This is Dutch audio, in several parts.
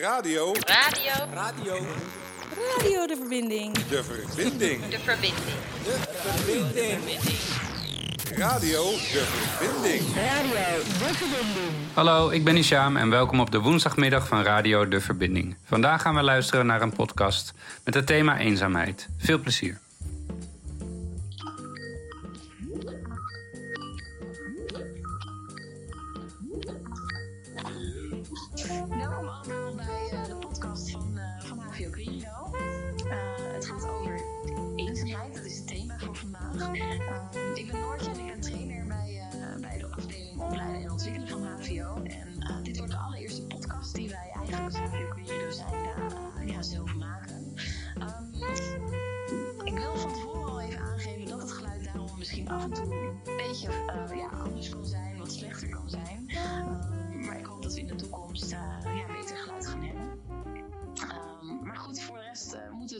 Radio. Radio. Radio. Radio de verbinding. De verbinding. De verbinding. De verbinding. Radio de verbinding. Radio de verbinding. Hallo, ik ben Isham en welkom op de woensdagmiddag van Radio De Verbinding. Vandaag gaan we luisteren naar een podcast met het thema eenzaamheid. Veel plezier.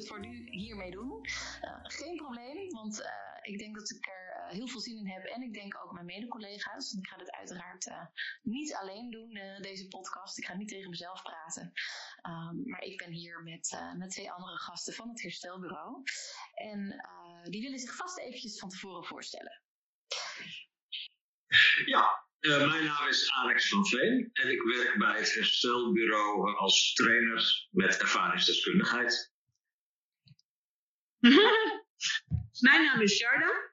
Voor nu hiermee doen. Eh, geen probleem, want eh, ik denk dat ik er eh, heel veel zin in heb. En ik denk ook mijn mede-collega's. Ik ga dit uiteraard niet alleen doen, deze podcast. Ik ga niet tegen mezelf praten. Ehm, maar ik ben hier met, met twee andere gasten van het herstelbureau. En die willen zich vast eventjes van tevoren voorstellen. Ja, mijn naam is Alex van Veen en ik werk bij het herstelbureau als trainer met ervaringsdeskundigheid. Mijn naam is Sharda.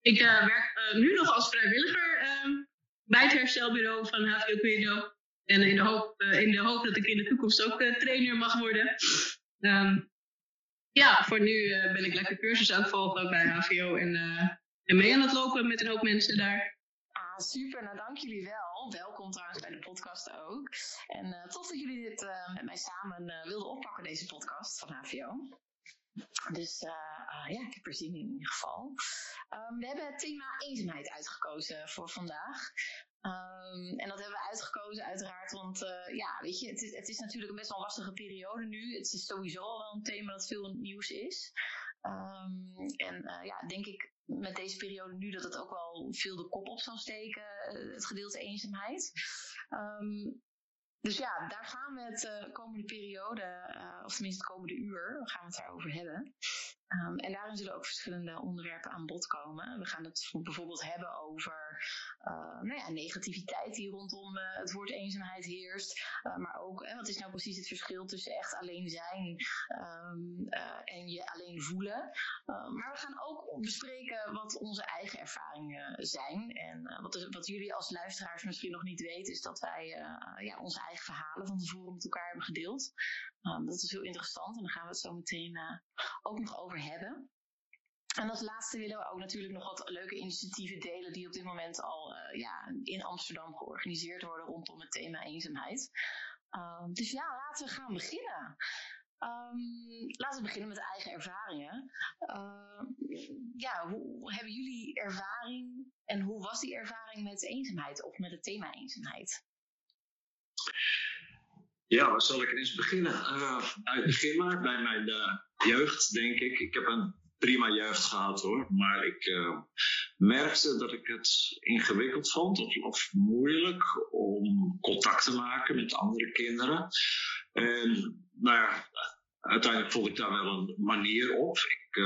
Ik eh, werk eh, nu nog als vrijwilliger ehm, bij het herstelbureau van HVO Querido. En in de, hoop, eh, in de hoop dat ik in de toekomst ook trainer mag worden. Ehm, ja, voor nu ben ik lekker cursus aan het volgen bij HVO. En, en mee aan het lopen met een hoop mensen daar. Ah, super. Nou, dank jullie wel. Welkom trouwens bij de podcast ook. En tof dat jullie dit met mij samen wilden oppakken, deze podcast van HVO. Dus eh, ah, ja, ik heb er zin in in ieder geval. Ehm, we hebben het thema eenzaamheid uitgekozen voor vandaag. Ehm, en dat hebben we uitgekozen uiteraard, want eh, ja, weet je, het is, het is natuurlijk een best wel een lastige periode nu. Het is sowieso al wel een thema dat veel nieuws is. Ehm, en eh, ja, denk ik met deze periode nu dat het ook wel veel de kop op zal steken, het gedeelte eenzaamheid. Dus ja, daar gaan we het de komende periode, eh, of tenminste het komende uur, gaan we het daarover hebben. Ehm, en daarin zullen ook verschillende onderwerpen aan bod komen. We gaan het bijvoorbeeld hebben over uh, nou ja, negativiteit die rondom uh, het woord eenzaamheid heerst. Uh, maar ook, wat is nou precies het verschil tussen echt alleen zijn um, en je alleen voelen. maar we gaan ook bespreken wat onze eigen ervaringen zijn. En wat, wat, jullie als luisteraars misschien nog niet weten, is dat wij ja, onze eigen verhalen van tevoren met elkaar hebben gedeeld. Um, dat is heel interessant en daar gaan we het zo meteen ook nog over hebben. En als laatste willen we ook natuurlijk nog wat leuke initiatieven delen die op dit moment al uh, ja, in Amsterdam georganiseerd worden rondom het thema eenzaamheid. Um, dus ja, laten we gaan beginnen. Um, laten we beginnen met eigen ervaringen. Uh, ja, hoe hebben jullie ervaring en hoe was die ervaring met eenzaamheid of met het thema eenzaamheid? Ja, waar zal ik eens beginnen? Uh, uit begin maar, bij mijn uh, jeugd denk ik. Ik heb een prima jeugd gehad hoor. Maar ik uh, merkte dat ik het ingewikkeld vond of, moeilijk om contact te maken met andere kinderen. En nou uiteindelijk vond ik daar wel een manier op. Ik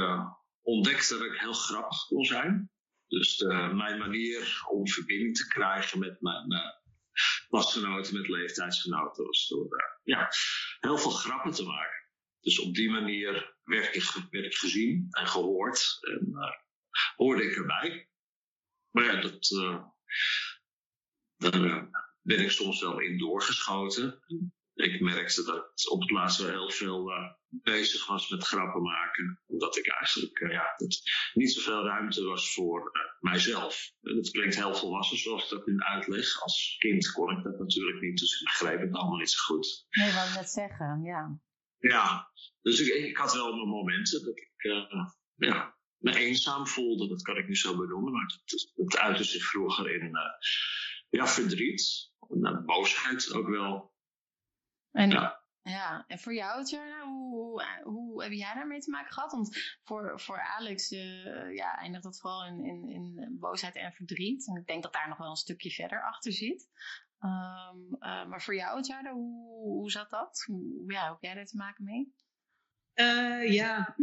ontdekte dat ik heel grappig kon zijn. Dus mijn manier om verbinding te krijgen met mijn, mijn klasgenoten, met leeftijdsgenoten, was door uh, ja, heel veel grappen te maken. Dus op die manier werd ik, gezien en gehoord en uh, hoorde ik erbij. Maar ja, dat, uh, daar ben ik soms wel in doorgeschoten. Ik merkte dat ik op het laatst wel heel veel bezig was met grappen maken. Omdat ik eigenlijk ja, dat niet zoveel ruimte was voor mijzelf. Dat klinkt heel volwassen zoals ik dat nu uitleg. Als kind kon ik dat natuurlijk niet, dus ik begreep het allemaal niet zo goed. Nee, wat ik net zeggen, ja. Ja, dus ik, ik had wel mijn momenten dat ik uh, ja, me eenzaam voelde. Dat kan ik niet zo benoemen, maar het, het uitte zich vroeger in uh, ja, verdriet. En, boosheid ook wel. En, ja. ja, en voor jou, Tjerna, hoe, hoe, hoe, heb jij daarmee te maken gehad? Want voor, voor Alex uh, ja, eindigt dat vooral in, in, in boosheid en verdriet. En ik denk dat daar nog wel een stukje verder achter zit. Ehm, eh, maar voor jou, Tjada, hoe, hoe zat dat? Hoe, ja, hoe heb jij daar te maken mee? Eh, ja,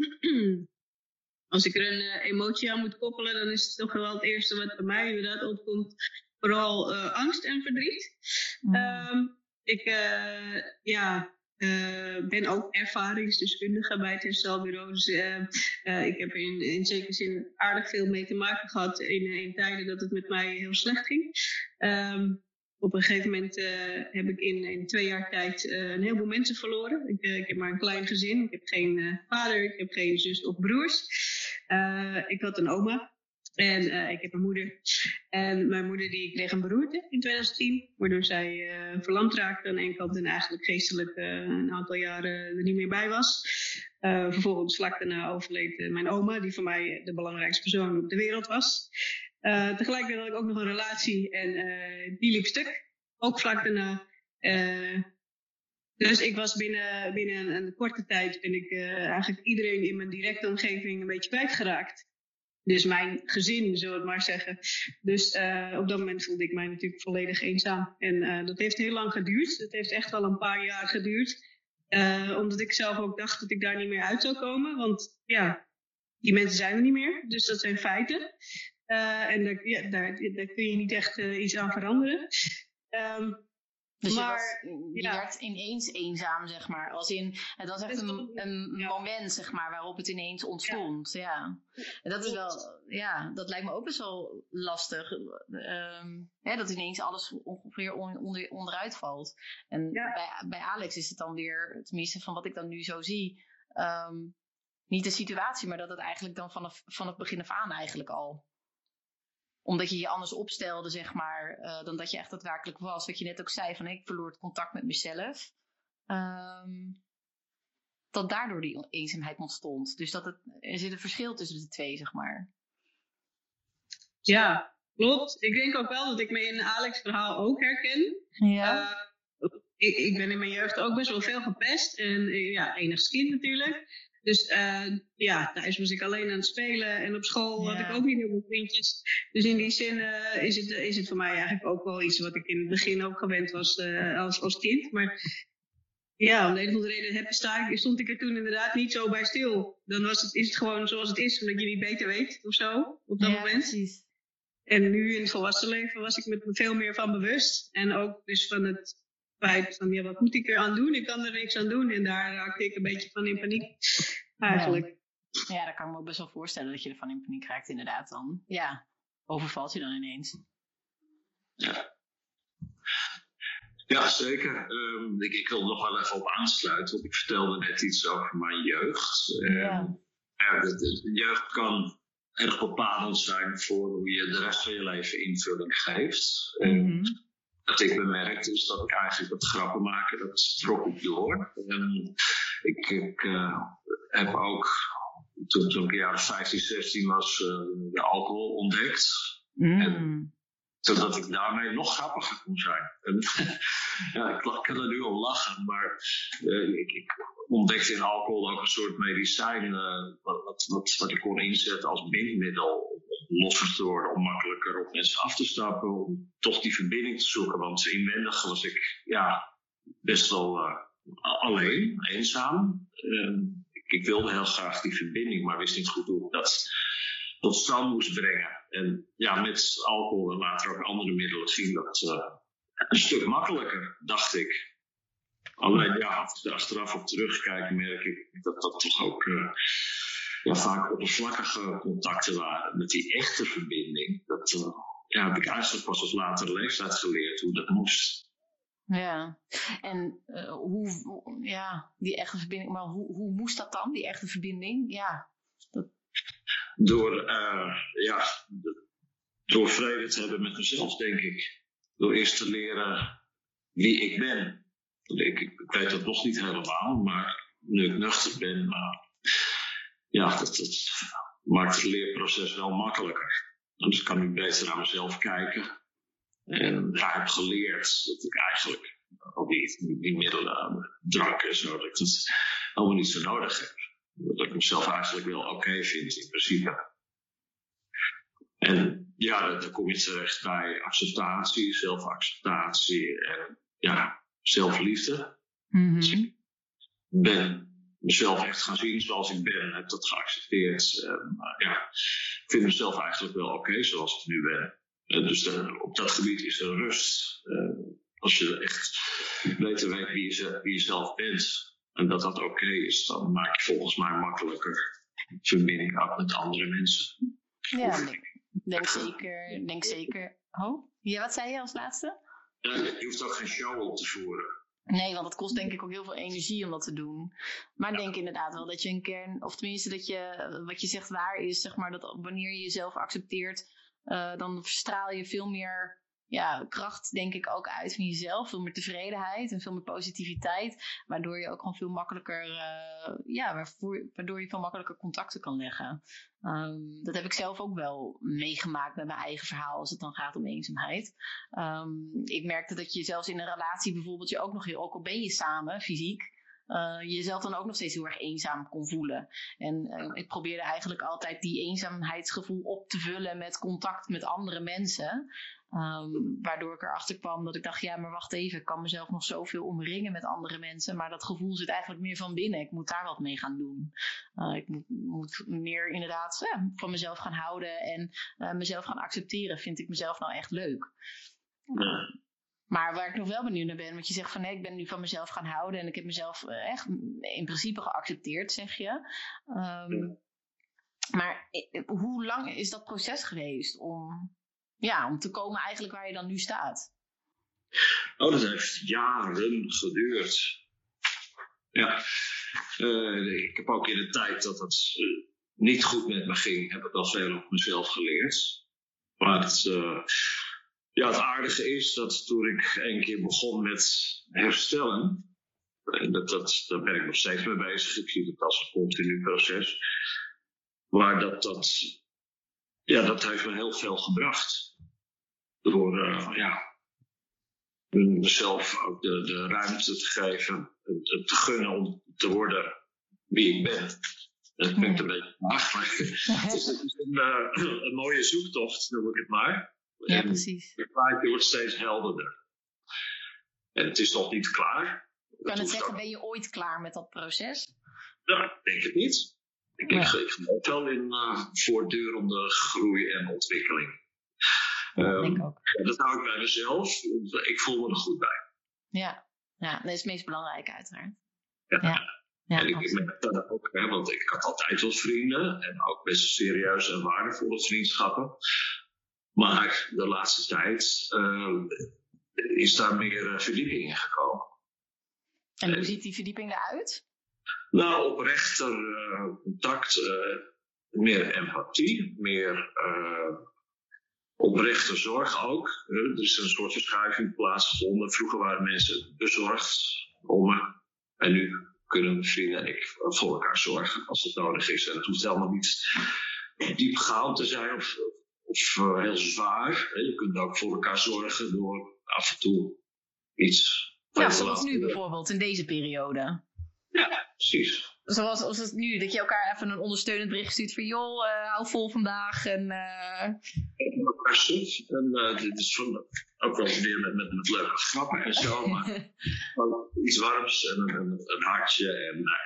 als ik er een eh, emotie aan moet koppelen, dan is het toch wel het eerste wat bij mij inderdaad opkomt. Vooral eh, angst en verdriet. Mm. Ehm, ik eh, ja, eh, ben ook ervaringsdeskundige bij het herstelbureau. Eh, ik heb in, in zekere zin aardig veel mee te maken gehad in, tijden dat het met mij heel slecht ging. Ehm, op een gegeven moment heb ik in, twee jaar tijd eh, een heleboel mensen verloren. Ik, ik heb maar een klein gezin. Ik heb geen vader, ik heb geen zus of broers. Ik had een oma en eh, ik heb een moeder. En mijn moeder die kreeg een beroerte in 2010, waardoor zij eh, verlamd raakte aan één kant en eigenlijk geestelijk eh, een aantal jaren er niet meer bij was. Vervolgens vlak daarna overleed mijn oma, die voor mij de belangrijkste persoon op de wereld was. Tegelijkertijd had ik ook nog een relatie en die liep stuk, ook vlak daarna. Dus ik was binnen, binnen een, korte tijd ben ik eigenlijk iedereen in mijn directe omgeving een beetje kwijtgeraakt. Dus mijn gezin, zullen we het maar zeggen. Dus eh, op dat moment voelde ik mij natuurlijk volledig eenzaam. En eh, dat heeft heel lang geduurd. Het heeft echt wel een paar jaar geduurd. Eh, omdat ik zelf ook dacht dat ik daar niet meer uit zou komen. Want ja, die mensen zijn er niet meer. Dus dat zijn feiten. En daar, ja, daar, daar kun je niet echt iets aan veranderen. Ehm, Dus maar, je, was, je ja. werd ineens eenzaam, zeg maar. Als in, het was echt een, een ja. moment, zeg maar, waarop het ineens ontstond. Ja. En dat is wel, ja, dat lijkt me ook best wel lastig. Ehm, hè, dat ineens alles ongeveer on- onder, onderuit valt. En bij, bij Alex is het dan weer, tenminste van wat ik dan nu zo zie, ehm, niet de situatie, maar dat het eigenlijk dan vanaf, vanaf begin af aan eigenlijk al omdat je je anders opstelde, zeg maar, eh, dan dat je echt daadwerkelijk was. Wat je net ook zei, van ik verloor het contact met mezelf. Ehm, dat daardoor die eenzaamheid ontstond. Dus dat het, er zit een verschil tussen de twee, zeg maar. ja, klopt. Ik denk ook wel dat ik me in Alex' verhaal ook herken. Ja. Eh, ik, ik ben in mijn jeugd ook best wel veel gepest. En ja, enigst kind natuurlijk. Dus eh, ja, thuis was ik alleen aan het spelen. En op school had ik ook niet heel veel vriendjes. Dus in die zin eh, is, het, is het voor mij eigenlijk ook wel iets wat ik in het begin ook gewend was eh, als, als kind. Maar ja, om de een of andere reden heb, sta ik, stond ik er toen inderdaad niet zo bij stil. Dan was het, is het gewoon zoals het is, omdat je niet beter weet of zo op dat ja, moment. precies. En nu in het volwassen leven was ik me veel meer van bewust. En ook dus van het van, ja, wat moet ik er aan doen? Ik kan er niks aan doen. En daar raakte ik een beetje van in paniek. Eigenlijk. Ja, daar kan ik me ook best wel voorstellen dat je ervan in paniek raakt, inderdaad dan. Ja, overvalt je dan ineens. Ja, zeker. Ehm, ik, ik wil er nog wel even op aansluiten, want ik vertelde net iets over mijn jeugd. Ehm, Ja. ja, de, de- de jeugd kan erg bepalend zijn voor hoe je de rest van je leven invulling geeft. Ehm, Mhm. Wat ik bemerkte is dat ik eigenlijk wat grappen maken, dat trok ik door. En ik ik eh, heb ook, toen, toen ik jaren 15, 16 was, eh, de alcohol ontdekt. Mm. Zodat ik daarmee nog grappiger kon zijn. En, ja, ik, kan er nu om lachen, maar eh, ik, ik ontdekte in alcohol ook een soort medicijn eh, wat, wat, ik kon inzetten als bindmiddel om losser te worden, om makkelijker op mensen af te stappen, om toch die verbinding te zoeken. Want inwendig was ik ja, best wel eh, alleen, eenzaam. Eh, ik, ik wilde heel graag die verbinding, maar wist niet goed hoe ik dat tot stand moest brengen. En ja, met alcohol en later ook andere middelen ging dat eh, een stuk makkelijker, dacht ik. Alleen ja, als ik er achteraf op terugkijk, merk ik dat dat toch ook eh, vaak oppervlakkige contacten waren. Met die echte verbinding, dat eh, ja, heb ik eigenlijk pas op latere leeftijd geleerd hoe dat moest. Ja, en hoe- ja, die echte verbinding, maar hoe, hoe moest dat dan, die echte verbinding? Ja, Door, eh, ja, door vrede te hebben met mezelf, denk ik. Door eerst te leren wie ik ben. Ik, weet dat nog niet helemaal, maar nu ik nuchter ben, eh, ja, dat, dat maakt het leerproces wel makkelijker. Dus kan ik beter naar mezelf kijken. En ik heb geleerd dat ik eigenlijk al die, die middelen, drank en zo, dat ik het allemaal niet zo nodig heb. Dat ik mezelf eigenlijk wel oké vind in principe. En ja, dan kom je terecht bij acceptatie, zelfacceptatie en ja, zelfliefde. Dus ik ben mezelf echt gaan zien zoals ik ben, heb dat geaccepteerd. En, maar ja, ik vind mezelf eigenlijk wel oké zoals ik nu ben. En dus op dat gebied is er rust. Eh, als je echt beter weet wie je, wie je zelf bent en dat dat oké is, dan maak je volgens mij makkelijker verbinding uit met andere mensen. Ja, denk zeker. Denk zeker. Oh, ja, wat zei je als laatste? Ja, je hoeft ook geen show op te voeren. Nee, want het kost denk ik ook heel veel energie om dat te doen. Maar ik denk inderdaad wel dat je een kern, of tenminste dat je, wat je zegt waar is, zeg maar, dat wanneer je jezelf accepteert, eh, dan straal je veel meer ja, kracht, denk ik, ook uit van jezelf. Veel meer tevredenheid en veel meer positiviteit. Waardoor je ook gewoon veel makkelijker, eh, ja, waardoor je veel makkelijker contacten kan leggen. Ehm, dat heb ik zelf ook wel meegemaakt met mijn eigen verhaal als het dan gaat om eenzaamheid. Ehm, ik merkte dat je zelfs in een relatie bijvoorbeeld je ook nog heel, ook al ben je samen fysiek, jezelf dan ook nog steeds heel erg eenzaam kon voelen. En eh, ik probeerde eigenlijk altijd die eenzaamheidsgevoel op te vullen met contact met andere mensen. Ehm, waardoor ik erachter kwam dat ik dacht, ja, maar wacht even, ik kan mezelf nog zoveel omringen met andere mensen, maar dat gevoel zit eigenlijk meer van binnen. Ik moet daar wat mee gaan doen. Eh, ik moet, moet meer inderdaad ja, van mezelf gaan houden en eh, mezelf gaan accepteren. Vind ik mezelf nou echt leuk? Ja. Maar waar ik nog wel benieuwd naar ben, want je zegt van nee, ik ben nu van mezelf gaan houden en ik heb mezelf eh, echt in principe geaccepteerd, zeg je. Ehm, Maar eh, hoe lang is dat proces geweest om, ja, om te komen eigenlijk waar je dan nu staat? Oh, dat heeft jaren geduurd. Ja. Eh, ik heb ook in de tijd dat het niet goed met me ging, heb ik al veel op mezelf geleerd. Maar het, ja, het aardige is dat toen ik een keer begon met herstellen, en dat, dat, daar ben ik nog steeds mee bezig, ik zie het als een continu proces, maar dat, dat, ja, dat heeft me heel veel gebracht. Door, eh, ja, mezelf ook de, de ruimte te geven, het, te gunnen om te worden wie ik ben. Dat klinkt een beetje vaag, maar het is, het is een, eh, een mooie zoektocht, noem ik het maar. Ja, precies. het plaatje wordt steeds helderder. En het is nog niet klaar. Ik kan het zeggen, ben je ooit klaar met dat proces? Nou, ik denk het niet. Ik, Ja. ik, ik geloof wel in eh, voortdurende groei en ontwikkeling. Ehm, denk ik ook. ja, dat hou ik bij mezelf. Ik voel me er goed bij. Ja, ja dat is het meest belangrijke uiteraard. Ja. Ja, ja en ik, merk dat ook, hè, want ik had altijd wel vrienden en ook best serieuze en waardevolle vriendschappen. Maar de laatste tijd eh, is daar meer eh, verdieping in gekomen. En hoe ziet die verdieping eruit? Nou, oprechter eh, contact, eh, meer empathie, meer oprechte zorg ook. Er is een soort verschuiving plaatsgevonden. Vroeger waren mensen bezorgd om me. En nu kunnen vrienden en ik voor elkaar zorgen als het nodig is. En het hoeft helemaal niet diepgaand te zijn of, of heel zwaar. hè. Je kunt ook voor elkaar zorgen door af en toe iets. Ja, zoals nu bijvoorbeeld, in deze periode. Ja, precies. Zoals als het nu, dat je elkaar even een ondersteunend bericht stuurt van... joh, eh, hou vol vandaag en... eh, suf. En eh, dit is van, ook wel weer met, met, met leuke grappen en zo. Maar gewoon iets warms en een, een, hartje. En nou,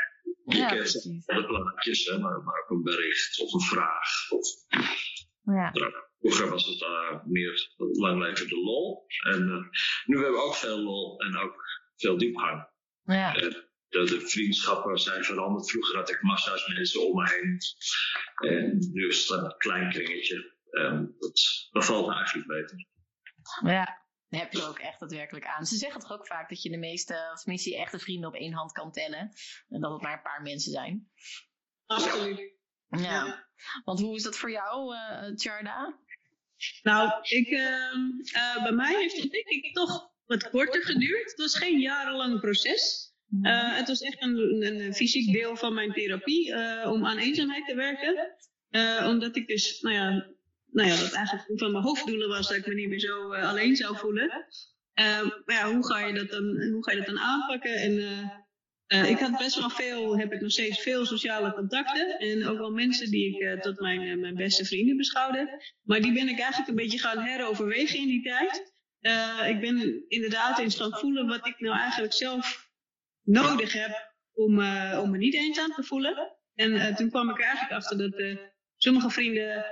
je Ja, kent precies. alle plaatjes, hè, maar, maar ook een bericht of een vraag. Of, ja. nou, vroeger was het eh, meer lang leven de lol. En eh, nu hebben we ook veel lol en ook veel diepgang. ja. Eh, de, de vriendschappen zijn veranderd. Vroeger had ik massa's mensen om me heen. En nu is het een klein kringetje. Dat bevalt me eigenlijk beter. Ja, daar heb je ook echt daadwerkelijk aan. Ze zeggen toch ook vaak dat je de meeste, of tenminste je echte vrienden op één hand kan tellen. En dat het maar een paar mensen zijn. Absoluut. Ja. Want hoe is dat voor jou, eh Tjarda? Nou, ik, ehm, eh, bij mij heeft het denk ik toch wat korter geduurd. Het was geen jarenlang proces. Eh, het was echt een, een, fysiek deel van mijn therapie om aan eenzaamheid te werken. Omdat ik dus, nou ja, nou ja, dat eigenlijk een van mijn hoofddoelen was dat ik me niet meer zo alleen zou voelen. Maar ja, hoe ga, je dat dan, hoe ga je dat dan aanpakken? En eh, ik had best wel veel, heb ik nog steeds veel sociale contacten. En ook wel mensen die ik eh, tot mijn, eh, mijn beste vrienden beschouwde. Maar die ben ik eigenlijk een beetje gaan heroverwegen in die tijd. Ik ben inderdaad eens gaan voelen wat ik nou eigenlijk zelf nodig heb om, om me niet eenzaam te voelen. En toen kwam ik er eigenlijk achter dat sommige vrienden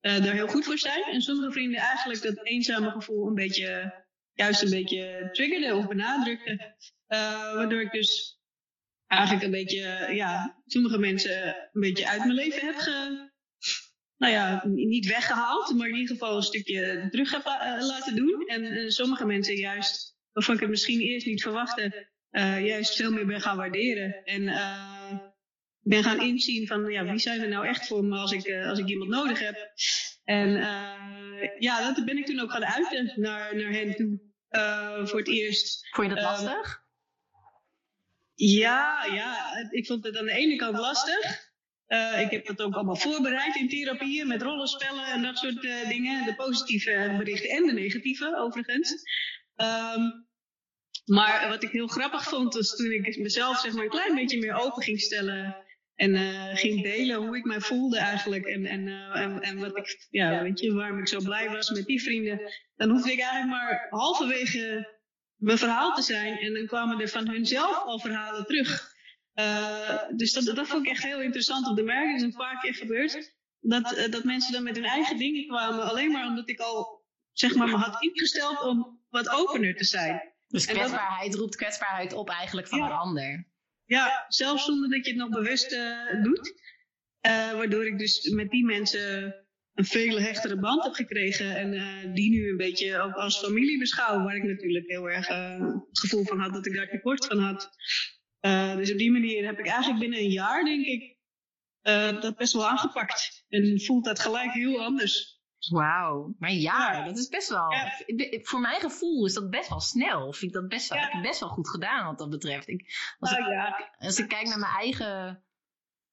daar heel goed voor zijn. En sommige vrienden eigenlijk dat eenzame gevoel een beetje, juist een beetje triggerden of benadrukten. Waardoor ik dus eigenlijk een beetje, ja, sommige mensen een beetje uit mijn leven heb ge, nou ja, niet weggehaald, maar in ieder geval een stukje terug heb la- eh, laten doen. En eh, sommige mensen juist, waarvan ik het misschien eerst niet verwachtte, eh, juist veel meer ben gaan waarderen. En eh, ben gaan inzien van, ja, wie zijn er nou echt voor me als ik, als ik iemand nodig heb. En eh, ja, dat ben ik toen ook gaan uiten naar, naar hen toe. eh, voor het eerst. Vond je dat Ehm, lastig? Ja, ja, ik vond het aan de ene kant lastig. Eh, ik heb dat ook allemaal voorbereid in therapieën met rollenspellen en dat soort eh, dingen. De positieve berichten en de negatieve, overigens. Ehm, maar wat ik heel grappig vond, was toen ik mezelf zeg maar, een klein beetje meer open ging stellen. En eh, ging delen hoe ik mij voelde eigenlijk. En, en, en wat ik, ja, weet je, waarom ik zo blij was met die vrienden. Dan hoefde ik eigenlijk maar halverwege mijn verhaal te zijn. En dan kwamen er van hunzelf al verhalen terug. Eh, dus dat, dat vond ik echt heel interessant om te merken. Het is een paar keer gebeurd. Dat, eh, dat mensen dan met hun eigen dingen kwamen. Alleen maar omdat ik al zeg maar, me had ingesteld om wat opener te zijn. Dus dat- kwetsbaarheid roept kwetsbaarheid op eigenlijk van Ja. een ander. Ja, zelfs zonder dat je het nog bewust eh, doet. Waardoor ik dus met die mensen een veel hechtere band heb gekregen. En eh, die nu een beetje ook als familie beschouw. Waar ik natuurlijk heel erg eh, het gevoel van had dat ik daar tekort van had. Eh, dus op die manier heb ik eigenlijk binnen een jaar, denk ik, dat best wel aangepakt. En voelt dat gelijk heel anders. Wauw. Maar ja, Ja. dat is best wel... Ja. Voor mijn gevoel is dat best wel snel. Vind ik dat best wel, Ja. best wel goed gedaan wat dat betreft. Ik, als, Nou als ik kijk naar mijn eigen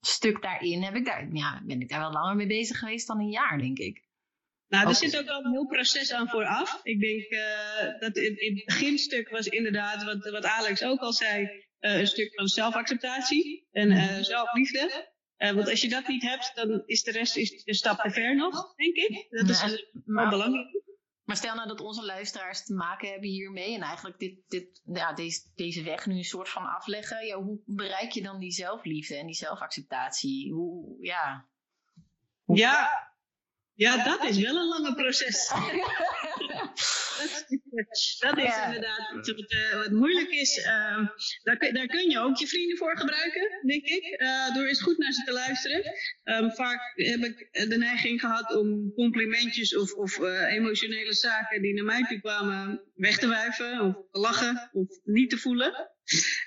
stuk daarin, heb ik daar, ja, ben ik daar wel langer mee bezig geweest dan een jaar, denk ik. Nou, er zit ook wel een heel proces aan vooraf. Ik denk eh, dat in, in het beginstuk was inderdaad, wat, wat Alex ook al zei, eh, een stuk van zelfacceptatie en eh, zelfliefde. Want als je dat niet hebt, dan is de rest is een stap te ver nog, denk ik. Dat is wel maar, belangrijk. Maar stel nou dat onze luisteraars te maken hebben hiermee en eigenlijk dit, dit, ja, deze, deze weg nu een soort van afleggen. Ja, hoe bereik je dan die zelfliefde en die zelfacceptatie? Hoe, ja. Ja. Ja, dat is wel een lange proces. dat is inderdaad wat, eh, wat moeilijk is. Ehm, daar, kun- daar kun je ook je vrienden voor gebruiken, denk ik. eh, door eens goed naar ze te luisteren. Ehm, vaak heb ik de neiging gehad om complimentjes of, of eh, emotionele zaken die naar mij toe kwamen weg te wuiven. Of te lachen of niet te voelen.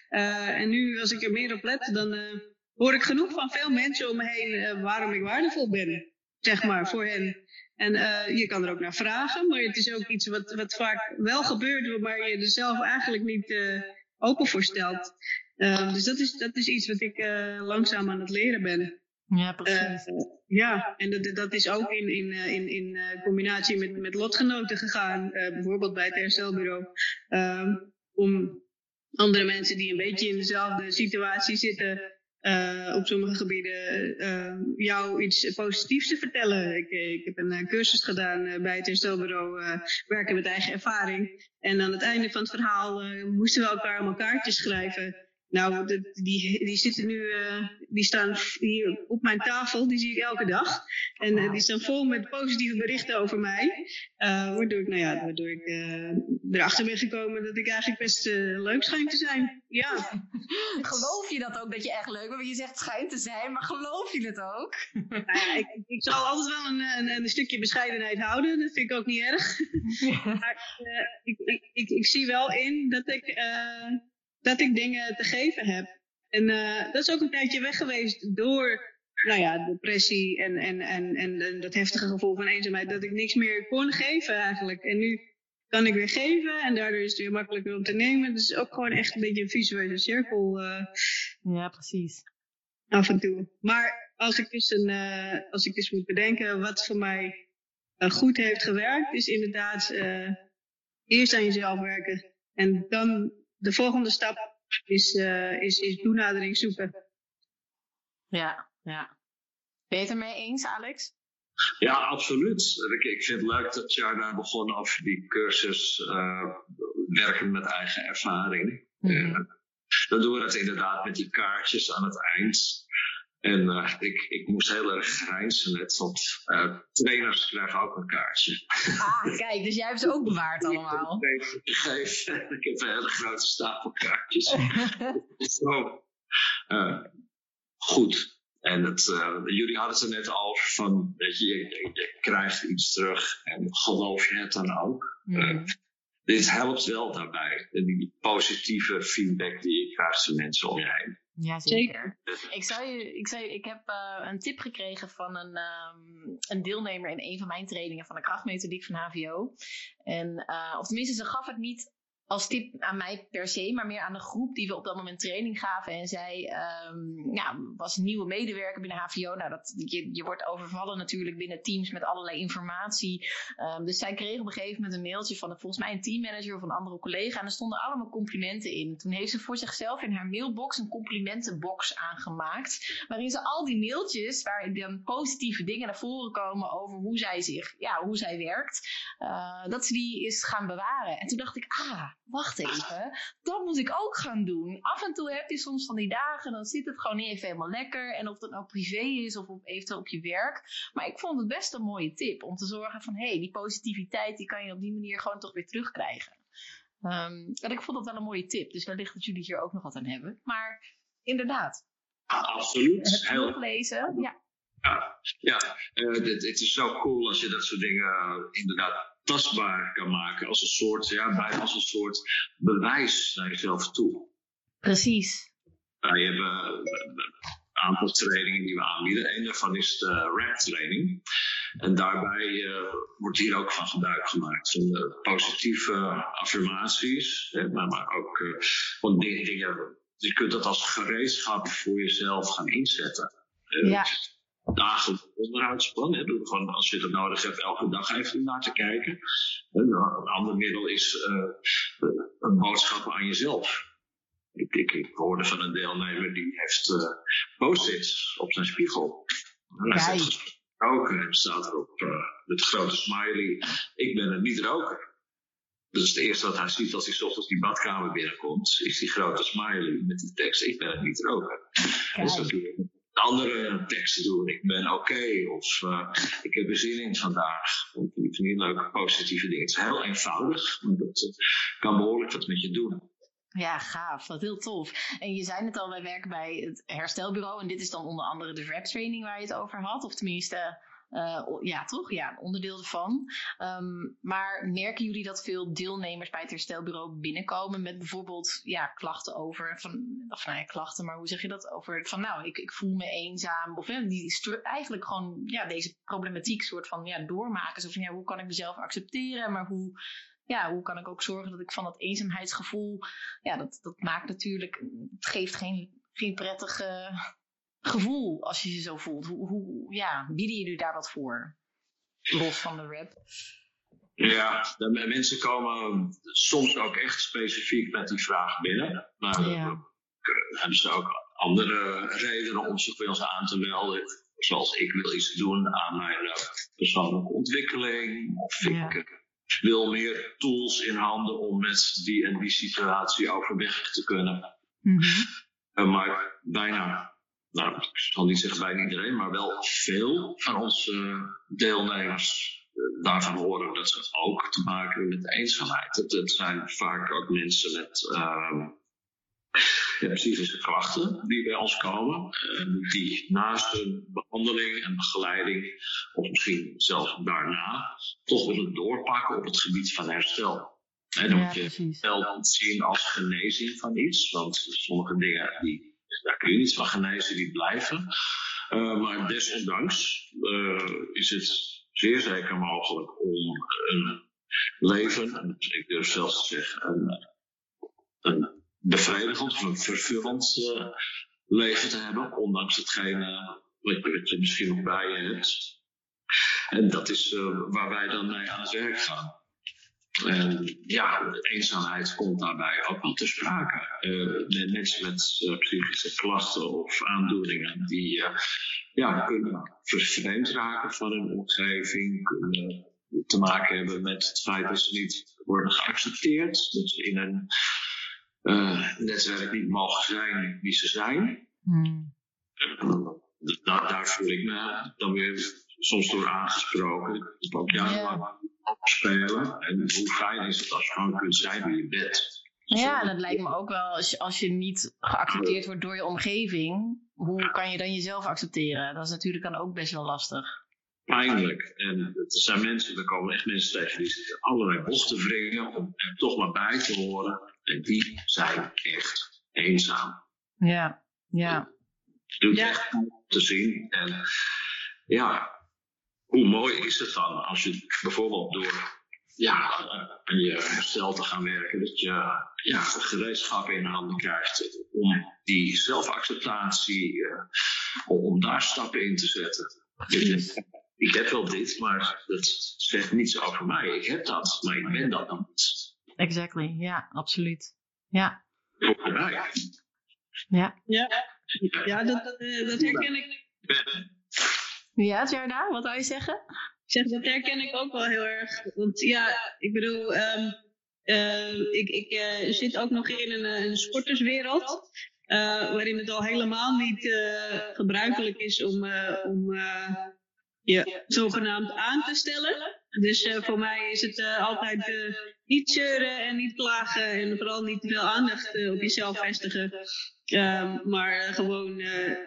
En nu, als ik er meer op let, dan hoor ik genoeg van veel mensen om me heen waarom ik waardevol ben. Zeg maar, voor hen. En eh, je kan er ook naar vragen, maar het is ook iets wat, wat vaak wel gebeurt, maar je er zelf eigenlijk niet eh, open voor stelt. Eh, dus dat is, dat is iets wat ik langzaam aan het leren ben. Ja, Eh, ja, en dat, dat is ook in, in, in, in combinatie met, met lotgenoten gegaan, bijvoorbeeld bij het herstelbureau. Om andere mensen die een beetje in dezelfde situatie zitten, eh, op sommige gebieden, eh, jou iets positiefs te vertellen. Ik, eh, ik heb een cursus gedaan bij het herstelbureau, werken met eigen ervaring. En aan het einde van het verhaal moesten we elkaar allemaal kaartjes schrijven. Nou, de- die, die zitten nu, eh, die staan hier op mijn tafel, die zie ik elke dag. En eh, die staan vol met positieve berichten over mij. Eh, waardoor ik, nou ja, waardoor ik erachter ben gekomen dat ik eigenlijk best leuk schijn te zijn. Ja. Geloof je dat ook dat je echt leuk bent? Want je zegt schijnt te zijn, maar geloof je het ook? Nou ja, ik, ik zal altijd wel een, een, een stukje bescheidenheid houden. Dat vind ik ook niet erg. Maar ik, ik, ik, ik zie wel in dat ik, dat ik dingen te geven heb. En eh, dat is ook een tijdje weg geweest door nou ja, depressie en, en, en, en, en dat heftige gevoel van eenzaamheid. Dat ik niks meer kon geven eigenlijk. En nu kan ik weer geven en daardoor is het weer makkelijker om te nemen. Dus ook gewoon echt een beetje een visuele cirkel. eh, Ja, precies. af en toe. Maar als ik dus, een, eh, als ik dus moet bedenken wat voor mij goed heeft gewerkt, is inderdaad eerst aan jezelf werken. En dan de volgende stap is, eh, is, is toenadering zoeken. Ja, ja. Ben je het ermee eens, Alex? Ja, absoluut. Ik, ik vind het leuk dat jij daar begon over die cursus eh, werken met eigen ervaring. Mhm. Eh, dan doen we dat inderdaad met die kaartjes aan het eind. En eh, ik, ik moest heel erg grijnzen net, want eh, trainers krijgen ook een kaartje. Ah, kijk, dus jij hebt ze ook bewaard allemaal. Ik heb een hele grote stapel kaartjes. Zo. Eh, goed. En het, jullie hadden het er net over van, weet je, je, je krijgt iets terug en geloof je het dan ook? Mhm. Dit helpt wel daarbij. Die positieve feedback die je krijgt van mensen om je heen. Ja, zeker. Ik, zou je, ik, zou je, ik heb eh, een tip gekregen van een, ehm, een deelnemer in een van mijn trainingen van de krachtmethodiek van HVO. En, eh, of tenminste, ze gaf het niet als tip aan mij per se, maar meer aan de groep die we op dat moment training gaven. En zij ehm, was een nieuwe medewerker binnen HVO. Nou, dat, je, je wordt overvallen natuurlijk binnen teams met allerlei informatie. Ehm, dus zij kreeg op een gegeven moment een mailtje van volgens mij een teammanager of een andere collega. En er stonden allemaal complimenten in. Toen heeft ze voor zichzelf in haar mailbox een complimentenbox aangemaakt. Waarin ze al die mailtjes, waar dan positieve dingen naar voren komen over hoe zij zich, ja, hoe zij werkt. eh, dat ze die is gaan bewaren. En toen dacht ik, ah, wacht even, dat moet ik ook gaan doen. Af en toe heb je soms van die dagen, dan zit het gewoon niet even helemaal lekker. En of dat nou privé is of op, eventueel op je werk. Maar ik vond het best een mooie tip om te zorgen van, hé, hey, die positiviteit, die kan je op die manier gewoon toch weer terugkrijgen. Ehm, en ik vond dat wel een mooie tip. Dus wellicht dat jullie hier ook nog wat aan hebben. Maar inderdaad, Absoluut. het teruglezen, ja. ja, ja. Eh, het, het is zo cool als je dat soort dingen eh, inderdaad tastbaar kan maken. Als een soort, ja, bijna als een soort bewijs naar jezelf toe. Precies. Wij hebben eh, een aantal trainingen die we aanbieden. Een daarvan is de rap training. En daarbij eh, wordt hier ook van gebruik gemaakt. Van de positieve affirmaties. eh, Maar, maar ook eh, van dingen. Je kunt dat als gereedschap voor jezelf gaan inzetten. Eh, Ja. Dagelijks onderhoudsplan. Hè, door gewoon, als je dat nodig hebt, elke dag even naar te kijken. En, eh, een ander middel is eh, een boodschap aan jezelf. Ik, ik, ik hoorde van een deelnemer die heeft eh post-its op zijn spiegel. En hij Kijk. zegt roken en staat erop eh, met grote smiley. Ik ben een niet-roker. Dat is het eerste wat hij ziet als hij 's ochtends die badkamer binnenkomt. Is die grote smiley met die tekst: Ik ben een niet-roker. Dus dat doe je andere teksten doen. Ik ben oké. of eh, ik heb er zin in vandaag. Vond ik leuke positieve dingen. Het is heel eenvoudig, maar dat eh, kan behoorlijk wat met je doen. Ja, gaaf. Dat is heel tof. En je zei het al, wij werken bij het herstelbureau. En dit is dan onder andere de rap training waar je het over had. Of tenminste, eh, ja toch? Ja, een onderdeel ervan. Ehm, maar merken jullie dat veel deelnemers bij het herstelbureau binnenkomen met bijvoorbeeld ja, klachten over, van, of nou ja, klachten, maar hoe zeg je dat? Over van nou, ik, ik voel me eenzaam. Of hè, die eigenlijk gewoon ja, deze problematiek soort van ja, doormaken. Zo van ja, hoe kan ik mezelf accepteren? Maar hoe, ja, hoe kan ik ook zorgen dat ik van dat eenzaamheidsgevoel ja, dat, dat maakt natuurlijk, het geeft geen, geen prettig eh, gevoel als je je zo voelt. Hoe, hoe ja, bieden jullie daar wat voor? Los van de rap. Ja, de mensen komen soms ook echt specifiek met die vraag binnen. Maar Ja. eh, hebben ze ook andere redenen om zich bij ons aan te melden. Zoals ik wil iets doen aan mijn eh, persoonlijke ontwikkeling. Of Ja. ik eh, wil meer tools in handen om met die en die situatie overweg te kunnen. Eh, maar bijna, nou, ik zal niet zeggen bijna iedereen, maar wel veel van onze deelnemers eh, daarvan horen dat ze ook te maken hebben met eenzaamheid. Het, het zijn vaak ook mensen met ja, psychische klachten die bij ons komen, eh, die naast hun behandeling en begeleiding, of misschien zelfs daarna, toch willen doorpakken op het gebied van herstel. Hè, dan Ja, moet je wel zien als genezing van iets. Want sommige dingen, die, daar kun je niet van genezen, die blijven. Eh, maar desondanks eh, is het zeer zeker mogelijk om een leven, en ik durf zelfs te zeggen, een, een bevredigend of een vervullend eh, leven te hebben. Ondanks hetgene wat wat je misschien nog bij je hebt. En dat is waar wij dan mee aan het werk gaan. En ja, eenzaamheid komt daarbij ook wel te sprake. Uh, mensen met uh, psychische klachten of aandoeningen die ja, kunnen vervreemd raken van hun omgeving, kunnen te maken hebben met het feit dat ze niet worden geaccepteerd, dat ze in een netwerk niet mogen zijn wie ze zijn. Hmm. Daar, daar voel ik me dan weer soms door aangesproken. Ook ja. En hoe fijn is het als je gewoon kunt zijn wie je bent. Ja, en het lijkt me ook wel, als je, als je niet geaccepteerd wordt door je omgeving, hoe kan je dan jezelf accepteren? Dat is natuurlijk dan ook best wel lastig. Pijnlijk. En er zijn mensen, er komen echt mensen tegen die zitten allerlei bochten wringen om er toch maar bij te horen. En die zijn echt eenzaam. Ja, ja. Het doet ja. echt te zien. En ja, hoe mooi is het dan als je bijvoorbeeld door ja, aan je herstel te gaan werken, dat je ja, gereedschappen in handen krijgt om die zelfacceptatie, uh, om daar stappen in te zetten. Dus, ik heb wel dit, maar dat zegt niets over mij. Ik heb dat, maar ik ben dat niet. Exactly, ja, absoluut. Ja. Voor mij. Ja. Ja, ja dat, dat, eh, dat herken ik. Ja, Jarda, wat wil je zeggen? Zeg, dat herken ik ook wel heel erg. Want ja, ik bedoel, um, uh, ik, ik uh, zit ook nog in een, een sporterswereld. Uh, waarin het al helemaal niet gebruikelijk is om, om je zogenaamd aan te stellen. Dus voor mij is het altijd niet zeuren en niet klagen en vooral niet veel aandacht op jezelf vestigen. Um, maar gewoon,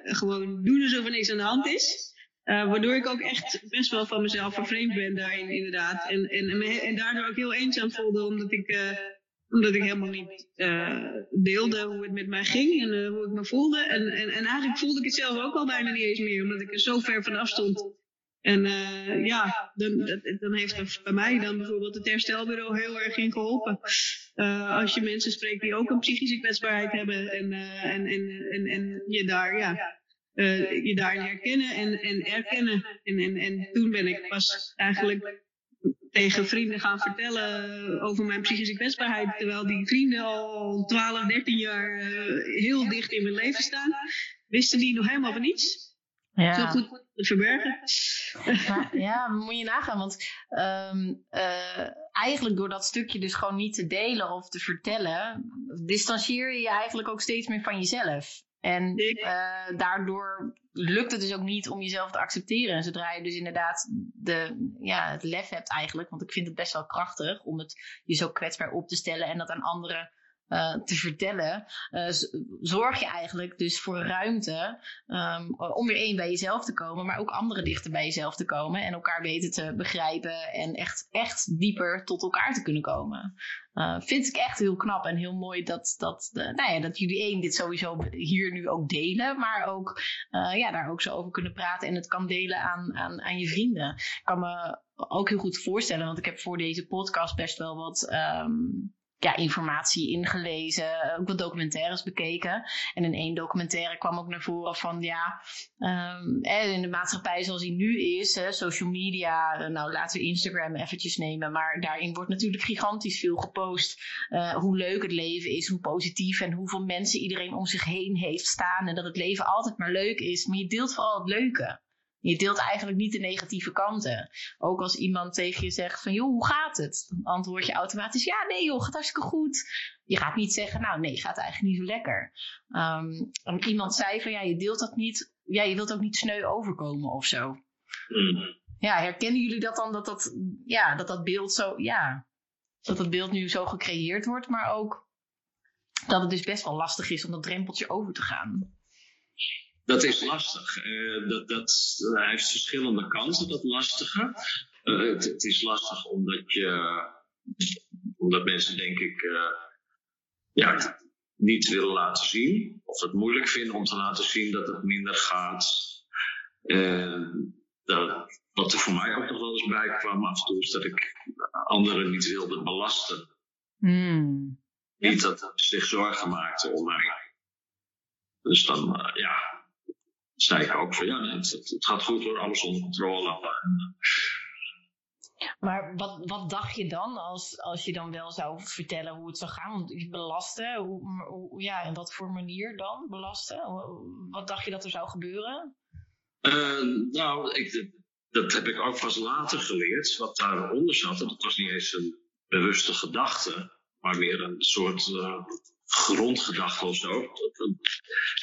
gewoon doen alsof er niks aan de hand is. Uh, waardoor ik ook echt best wel van mezelf vervreemd ben daarin, inderdaad. En, en, en, en daardoor ook heel eenzaam voelde, omdat ik, uh, omdat ik helemaal niet uh, deelde hoe het met mij ging en hoe ik me voelde. En, en, en eigenlijk voelde ik het zelf ook al bijna niet eens meer, omdat ik er zo ver vanaf stond. En ja, dan, dan heeft er bij mij dan bijvoorbeeld het herstelbureau heel erg in geholpen. als je mensen spreekt die ook een psychische kwetsbaarheid hebben en, en, en, en, en je daar ja, uh, je daarin herkennen en, en erkennen. En, en, en toen ben ik pas eigenlijk tegen vrienden gaan vertellen over mijn psychische kwetsbaarheid. Terwijl die vrienden al 12, 13 jaar uh, heel dicht in mijn leven staan. Wisten die nog helemaal van niets. Ja. Zo goed te verbergen. Maar, ja, moet je nagaan. Want um, uh, eigenlijk door dat stukje dus gewoon niet te delen of te vertellen, distancieer je je eigenlijk ook steeds meer van jezelf. En uh, daardoor lukt het dus ook niet om jezelf te accepteren. En zodra je dus inderdaad de, ja, het lef hebt eigenlijk, want ik vind het best wel krachtig om het je zo kwetsbaar op te stellen en dat aan anderen uh, te vertellen, uh, zorg je eigenlijk dus voor ruimte um, om weer één bij jezelf te komen, maar ook anderen dichter bij jezelf te komen en elkaar beter te begrijpen en echt, echt dieper tot elkaar te kunnen komen. Uh, vind ik echt heel knap en heel mooi dat, dat, nou ja, dat jullie één dit sowieso hier nu ook delen, maar ook ja, daar ook zo over kunnen praten en het kan delen aan, aan, aan je vrienden. Ik kan me ook heel goed voorstellen, want ik heb voor deze podcast best wel wat um, ja, informatie ingelezen, ook wat documentaires bekeken. En in één documentaire kwam ook naar voren van ja, um, in de maatschappij zoals die nu is, social media, eh, nou laten we Instagram eventjes nemen, maar daarin wordt natuurlijk gigantisch veel gepost. Hoe leuk het leven is, hoe positief en hoeveel mensen iedereen om zich heen heeft staan en dat het leven altijd maar leuk is. Maar je deelt vooral het leuke. Je deelt eigenlijk niet de negatieve kanten. Ook als iemand tegen je zegt van, joh, hoe gaat het? Dan antwoord je automatisch, ja, nee joh, gaat hartstikke goed. Je gaat niet zeggen, nou nee, gaat eigenlijk niet zo lekker. Um, iemand zei van, ja, je deelt dat niet. Ja, je wilt ook niet sneu overkomen of zo. Ja, herkennen jullie dat dan, dat dat, ja, dat dat beeld zo, ja, dat dat beeld nu zo gecreëerd wordt, maar ook dat het dus best wel lastig is om dat drempeltje over te gaan? Dat is lastig. Uh, dat, dat, hij heeft verschillende kanten, dat lastige. Uh, het, het, is lastig omdat, je, omdat mensen, denk ik, uh, ja, het niet willen laten zien. Of het moeilijk vinden om te laten zien dat het minder gaat. dat, wat er voor mij ook nog wel eens bij kwam af en toe, is dat ik anderen niet wilde belasten. Mm. Niet dat ze zich zorgen maakten om mij. Dus dan, ja, zei ook van ja, het, het gaat goed hoor, alles onder controle. Maar wat, wat dacht je dan als, als je dan wel zou vertellen hoe het zou gaan? Want belasten, hoe, hoe, ja, en wat voor manier dan belasten? Wat dacht je dat er zou gebeuren? Uh, nou, ik, dat heb ik ook pas later geleerd. Wat daaronder zat, dat was niet eens een bewuste gedachte, maar meer een soort uh, grondgedachte of zo.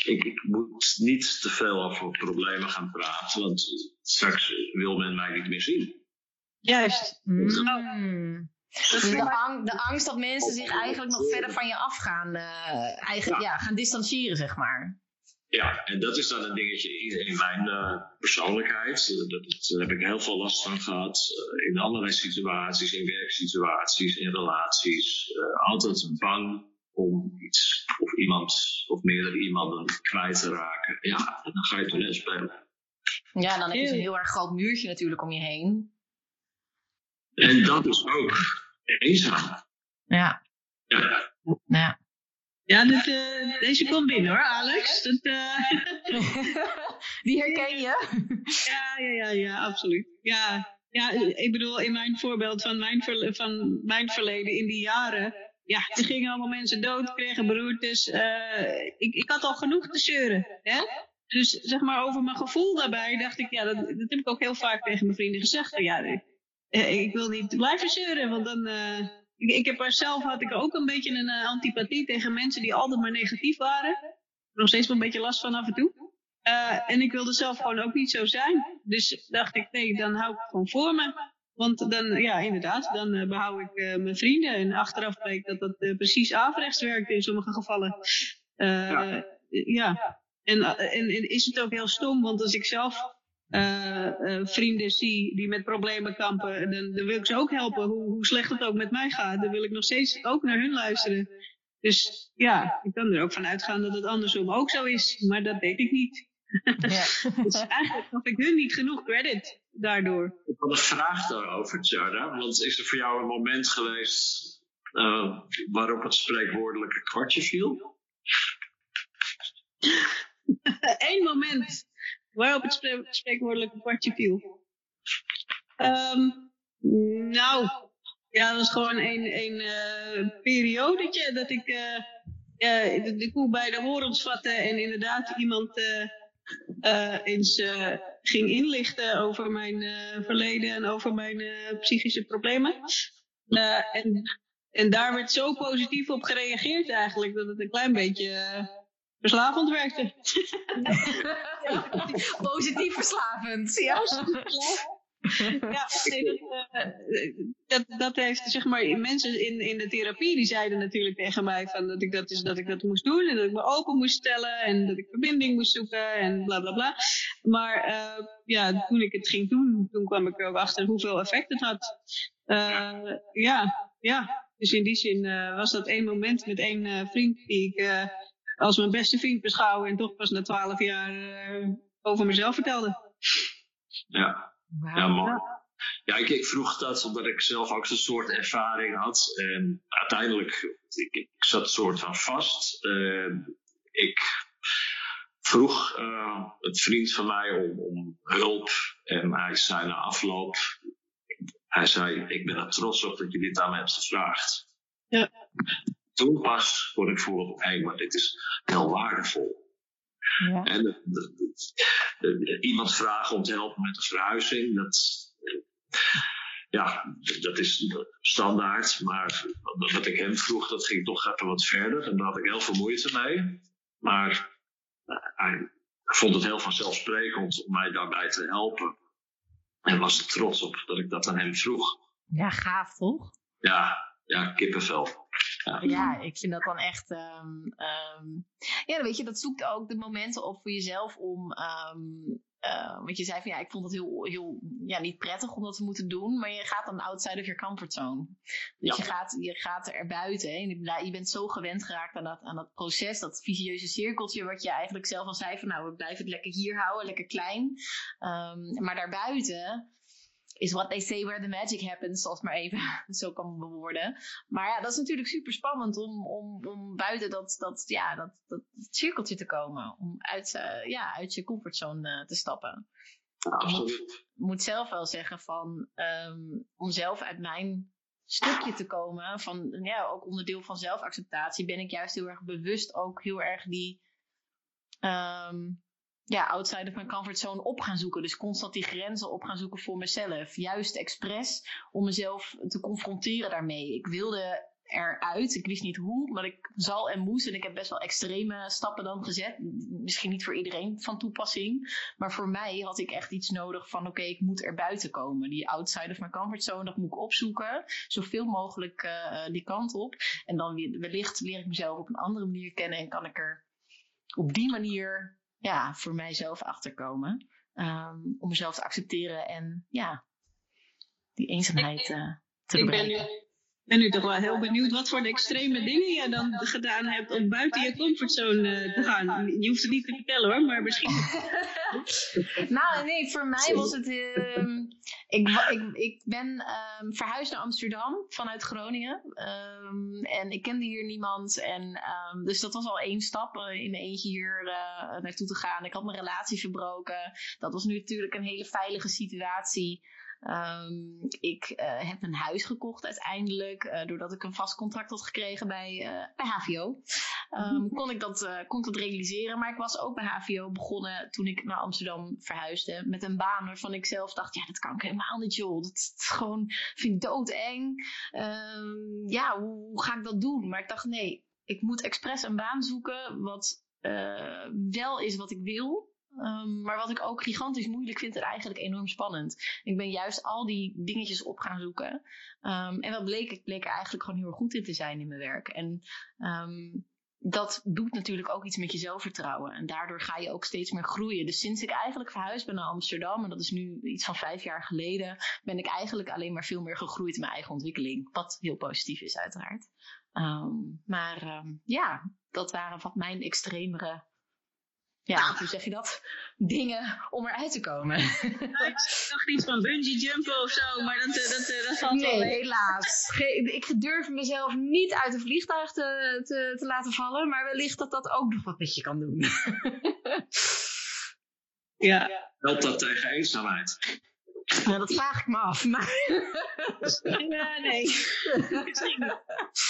Ik, ik, moet niet te veel over problemen gaan praten, want straks wil men mij niet meer zien. Juist. Mm. Dus de, ang de, angst dat mensen zich eigenlijk nog verder van je af gaan, uh, eigen, ja. gaan distancieren, zeg maar. Ja, en dat is dan een dingetje in, in mijn uh, persoonlijkheid. Dat, daar heb ik heel veel last van gehad. Uh, in allerlei situaties, in werksituaties, in relaties. altijd bang om iets of iemand of meerdere iemanden kwijt te raken. Ja, en dan ga je toneel spelen. Ja, dan heb je een heel erg groot muurtje natuurlijk om je heen. En dat is ook eenzaam. Ja. Ja. Ja. Ja, dit, uh, deze komt binnen hoor, Alex. Dat, uh... Die herken je? ja, ja, ja, ja, absoluut. Ja, ja, ik bedoel, in mijn voorbeeld van mijn, van mijn verleden in die jaren. Ja, er gingen allemaal mensen dood, kregen beroertes. Uh, ik, ik had al genoeg te zeuren. Hè? Dus zeg maar over mijn gevoel daarbij dacht ik, ja, dat, dat heb ik ook heel vaak tegen mijn vrienden gezegd. Ja, uh, ik wil niet blijven zeuren, want dan... Uh, ik, ik, heb er zelf had ik ook een beetje een antipathie tegen mensen die altijd maar negatief waren. Nog steeds wel een beetje last van af en toe. en ik wilde zelf gewoon ook niet zo zijn. Dus dacht ik, nee, dan hou ik gewoon voor me. Want dan, ja, inderdaad, dan behoud ik mijn vrienden. En achteraf bleek dat dat precies averechts werkte in sommige gevallen. ja. ja. En, en, en is het ook heel stom, want als ik zelf vrienden zie die met problemen kampen, dan, dan wil ik ze ook helpen. Hoe, hoe, slecht het ook met mij gaat, dan wil ik nog steeds ook naar hun luisteren. Dus ja, ik kan er ook van uitgaan dat het andersom ook zo is, maar dat weet ik niet. Ja. dus eigenlijk gaf ik hun niet genoeg credit daardoor. Ik had een vraag daarover, Tjara. Want is er voor jou een moment geweest uh, waarop het spreekwoordelijke kwartje viel? Eén moment waarop het spreek, spreekwoordelijke kwartje viel. Um, nou, ja, dat was gewoon een, een uh, periodetje dat ik uh, de, de, koe bij de horens vatte en inderdaad iemand uh, eens ging inlichten over mijn verleden en over mijn psychische problemen. en, en daar werd zo positief op gereageerd eigenlijk dat het een klein beetje verslavend werkte. Positief verslavend. Ja, ja nee, dat, uh, dat, dat, heeft, zeg maar, mensen in, in de therapie die zeiden natuurlijk tegen mij van dat ik dat, is, dat ik dat moest doen en dat ik me open moest stellen en dat ik verbinding moest zoeken en bla bla bla. Maar uh, ja, toen ik het ging doen, toen kwam ik er ook achter hoeveel effect het had. Uh, ja, ja. Dus in die zin was dat één moment met één vriend die ik als mijn beste vriend beschouwen en toch pas na twaalf jaar uh, over mezelf vertelde. Ja, wow. ja mooi. Ja, ik, ik, vroeg dat omdat ik zelf ook zo'n soort ervaring had. En uiteindelijk, ik, ik zat soort van vast. Uh, ik vroeg uh, een vriend van mij om, om, hulp. En hij zei na afloop, hij zei, ik ben er trots op dat je dit aan me hebt gevraagd. Ja toen pas kon ik voelen, hé, hey, maar dit is heel waardevol. Ja. En de, de, de, iemand vragen om te helpen met een verhuizing, dat, ja, dat is standaard. Maar wat ik hem vroeg, dat ging toch even wat verder. En daar had ik heel veel moeite mee. Maar hij vond het heel vanzelfsprekend om mij daarbij te helpen. En was er trots op dat ik dat aan hem vroeg. Ja, gaaf toch? Ja, ja kippenvel. Ja. ik vind dat dan echt. Um, um, ja, weet je, dat zoekt ook de momenten op voor jezelf om. Um, uh, want je zei van ja, ik vond het heel, heel ja, niet prettig om dat te moeten doen, maar je gaat dan outside of your comfort zone. Dus ja. je, gaat, je gaat er buiten. En je bent zo gewend geraakt aan dat, aan dat proces, dat visieuze cirkeltje, wat je eigenlijk zelf al zei van nou, we blijven het lekker hier houden, lekker klein. maar daarbuiten is what they say where the magic happens, zoals maar even zo kan bewoorden. Maar ja, dat is natuurlijk super spannend om, om, om buiten dat, dat, ja, dat, dat, cirkeltje te komen. Om uit, uh, ja, uit je comfortzone uh, te stappen. Absoluut. moet zelf wel zeggen van ehm, om zelf uit mijn stukje te komen, van ja, ook onderdeel van zelfacceptatie, ben ik juist heel erg bewust ook heel erg die ehm, ja, outside of mijn comfortzone op gaan zoeken. Dus constant die grenzen op gaan zoeken voor mezelf. Juist expres om mezelf te confronteren daarmee. Ik wilde eruit. Ik wist niet hoe, maar ik zal en moest. En ik heb best wel extreme stappen dan gezet. Misschien niet voor iedereen van toepassing. Maar voor mij had ik echt iets nodig van: oké, ik moet er buiten komen. Die outside of my comfortzone, dat moet ik opzoeken. Zoveel mogelijk uh, die kant op. En dan wellicht leer ik mezelf op een andere manier kennen en kan ik er op die manier ja, voor mijzelf achterkomen. Um, om mezelf te accepteren en ja, die eenzaamheid uh, te ik ben nu, ben nu toch wel heel benieuwd wat voor de extreme dingen je dan gedaan hebt om buiten je comfortzone uh, te gaan. Je hoeft het niet te vertellen hoor, maar misschien. nou, nee, voor mij was het. Uh, ik, ik, ik ben um, verhuisd naar Amsterdam vanuit Groningen. Um, en ik kende hier niemand. En, um, dus dat was al één stap uh, in eentje hier uh, naartoe te gaan. Ik had mijn relatie verbroken. Dat was nu natuurlijk een hele veilige situatie. Um, ik uh, heb een huis gekocht uiteindelijk, uh, doordat ik een vast contract had gekregen bij, uh, bij HVO. Um, kon, ik dat, kon ik dat realiseren, maar ik was ook bij HVO begonnen toen ik naar Amsterdam verhuisde. Met een baan waarvan ik zelf dacht, ja, dat kan ik helemaal niet, joh. Dat is gewoon, vind ik doodeng. Um, ja, hoe, hoe ga ik dat doen? Maar ik dacht, nee, ik moet expres een baan zoeken wat wel is wat ik wil. Um, maar wat ik ook gigantisch moeilijk vind en eigenlijk enorm spannend. Ik ben juist al die dingetjes op gaan zoeken. Um, en wat bleek? Ik bleek er eigenlijk gewoon heel erg goed in te zijn in mijn werk. En um, dat doet natuurlijk ook iets met je zelfvertrouwen. En daardoor ga je ook steeds meer groeien. Dus sinds ik eigenlijk verhuisd ben naar Amsterdam, en dat is nu iets van vijf jaar geleden, ben ik eigenlijk alleen maar veel meer gegroeid in mijn eigen ontwikkeling. Wat heel positief is, uiteraard. maar ja, dat waren wat mijn extremere ja, hoe zeg je dat? Dingen om eruit te komen. Nou, ik dacht iets van bungee jumpen of zo, maar dat, dat, dat valt Nee, helaas. Ik durf mezelf niet uit een vliegtuig te, te, te laten vallen, maar wellicht dat dat ook nog wat met je kan doen. ja. Helpt dat tegen eenzaamheid? Nou, dat vraag ik me af. Maar... ja, nee.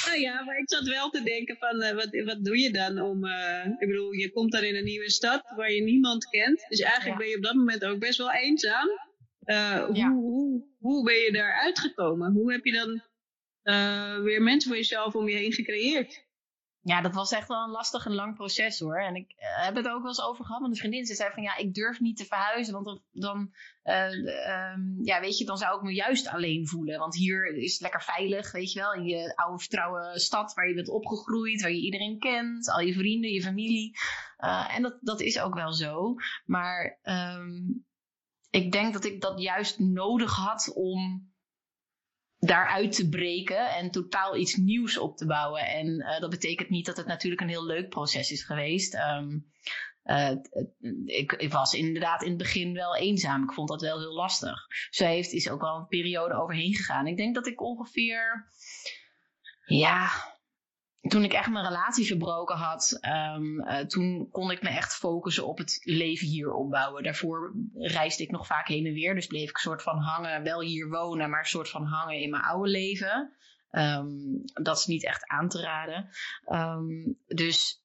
nou ja, maar ik zat wel te denken van, uh, wat, wat doe je dan om... Uh, ik bedoel, je komt dan in een nieuwe stad waar je niemand kent. Dus eigenlijk ja. ben je op dat moment ook best wel eenzaam. Uh, hoe, ja. hoe, hoe ben je daar uitgekomen? Hoe heb je dan weer mensen voor jezelf om je heen gecreëerd? Ja, dat was echt wel een lastig en lang proces hoor. En ik uh, heb het ook wel eens over gehad met een vriendin. Ze zei van ja, ik durf niet te verhuizen. Want dan, uh, um, ja, weet je, dan zou ik me juist alleen voelen. Want hier is het lekker veilig, weet je wel. In je oude vertrouwen stad waar je bent opgegroeid. Waar je iedereen kent. Al je vrienden, je familie. Uh, en dat, dat is ook wel zo. Maar um, ik denk dat ik dat juist nodig had om daaruit te breken en totaal iets nieuws op te bouwen. En uh, dat betekent niet dat het natuurlijk een heel leuk proces is geweest. Um, uh, ik, ik, was inderdaad in het begin wel eenzaam. Ik vond dat wel heel lastig. Ze heeft is ook wel een periode overheen gegaan. Ik denk dat ik ongeveer, ja, toen ik echt mijn relatie verbroken had, um, uh, toen kon ik me echt focussen op het leven hier opbouwen. Daarvoor reisde ik nog vaak heen en weer, dus bleef ik soort van hangen, wel hier wonen, maar soort van hangen in mijn oude leven. Um, dat is niet echt aan te raden. Um, dus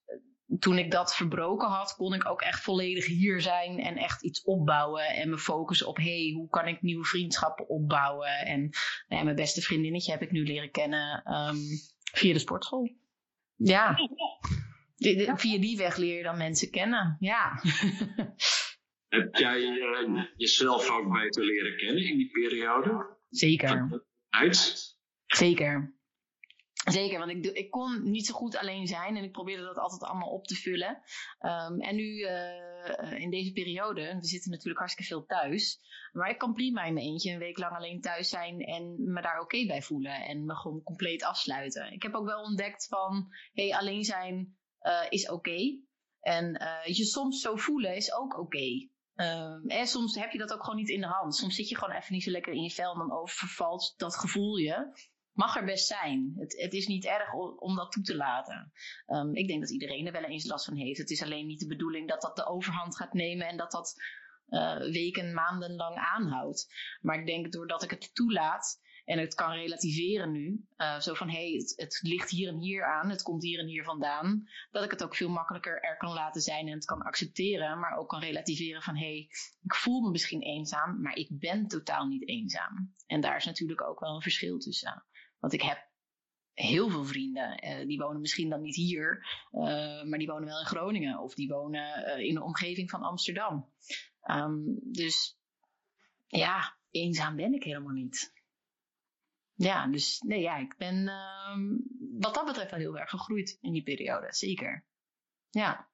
toen ik dat verbroken had, kon ik ook echt volledig hier zijn en echt iets opbouwen. En me focussen op, hey, hoe kan ik nieuwe vriendschappen opbouwen? En nou ja, mijn beste vriendinnetje heb ik nu leren kennen via de sportschool. Ja. Via die weg leer je dan mensen kennen. Ja. Heb jij uh, jezelf ook beter leren kennen in die periode? Zeker. Uit? Zeker. Zeker, want ik, ik kon niet zo goed alleen zijn en ik probeerde dat altijd allemaal op te vullen. Um, en nu uh, in deze periode, we zitten natuurlijk hartstikke veel thuis, maar ik kan prima in mijn eentje een week lang alleen thuis zijn en me daar oké bij voelen en me gewoon compleet afsluiten. Ik heb ook wel ontdekt van, hé, hey, alleen zijn uh, is oké. En uh, je soms zo voelen is ook oké. En soms heb je dat ook gewoon niet in de hand. Soms zit je gewoon even niet zo lekker in je vel en dan overvalt dat gevoel je mag er best zijn. Het, het is niet erg om, dat toe te laten. Um, ik denk dat iedereen er wel eens last van heeft. Het is alleen niet de bedoeling dat dat de overhand gaat nemen en dat dat eh, weken, maanden lang aanhoudt. Maar ik denk doordat ik het toelaat en het kan relativeren nu, eh, zo van hé, hey, het, het ligt hier en hier aan, het komt hier en hier vandaan, dat ik het ook veel makkelijker er kan laten zijn en het kan accepteren, maar ook kan relativeren van hé, hey, ik voel me misschien eenzaam, maar ik ben totaal niet eenzaam. En daar is natuurlijk ook wel een verschil tussen. Want ik heb heel veel vrienden. Uh, die wonen misschien dan niet hier, uh, maar die wonen wel in Groningen of die wonen uh, in de omgeving van Amsterdam. Um, dus ja, eenzaam ben ik helemaal niet. Ja, dus nee, ja, ik ben um, wat dat betreft wel heel erg gegroeid in die periode, zeker. Ja.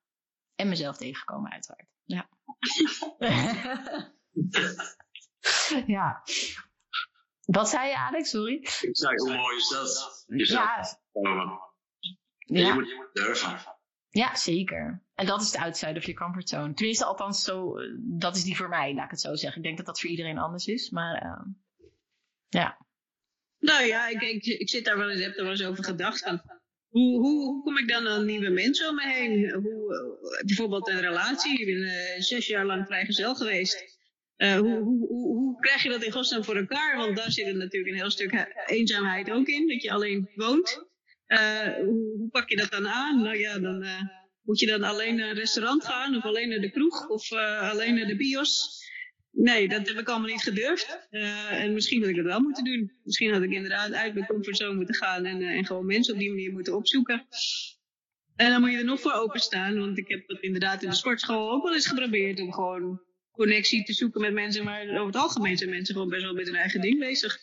En mezelf tegengekomen, uiteraard. Ja. ja. Wat zei je, Alex? Sorry. Ik zei, hoe mooi is dat? Je ja. ja. Je, moet, je moet durven. Ja, zeker. En dat is de outside of je comfortzone. Tenminste, althans, zo, dat is die voor mij, laat ik het zo zeggen. Ik denk dat dat voor iedereen anders is, maar uh, ja. Nou ja, ik, ik, ik, zit daar wel eens, heb er wel eens over gedacht. Van, hoe, hoe, hoe kom ik dan aan nieuwe mensen om me heen? Hoe, uh, bijvoorbeeld een relatie. Ik ben uh, zes jaar lang vrijgezel geweest. Uh, hoe, hoe, hoe, hoe, krijg je dat in godsnaam voor elkaar? Want daar zit er natuurlijk een heel stuk eenzaamheid ook in, dat je alleen woont. Uh, hoe, hoe, pak je dat dan aan? Nou ja, dan uh, moet je dan alleen naar een restaurant gaan, of alleen naar de kroeg, of alleen naar de bios. Nee, dat heb ik allemaal niet gedurfd. en misschien had ik dat wel moeten doen. Misschien had ik inderdaad uit mijn comfortzone moeten gaan en, en gewoon mensen op die manier moeten opzoeken. En dan moet je er nog voor openstaan, want ik heb dat inderdaad in de sportschool ook wel eens geprobeerd om gewoon connectie te zoeken met mensen, maar over het algemeen zijn mensen gewoon best wel met hun eigen ding bezig.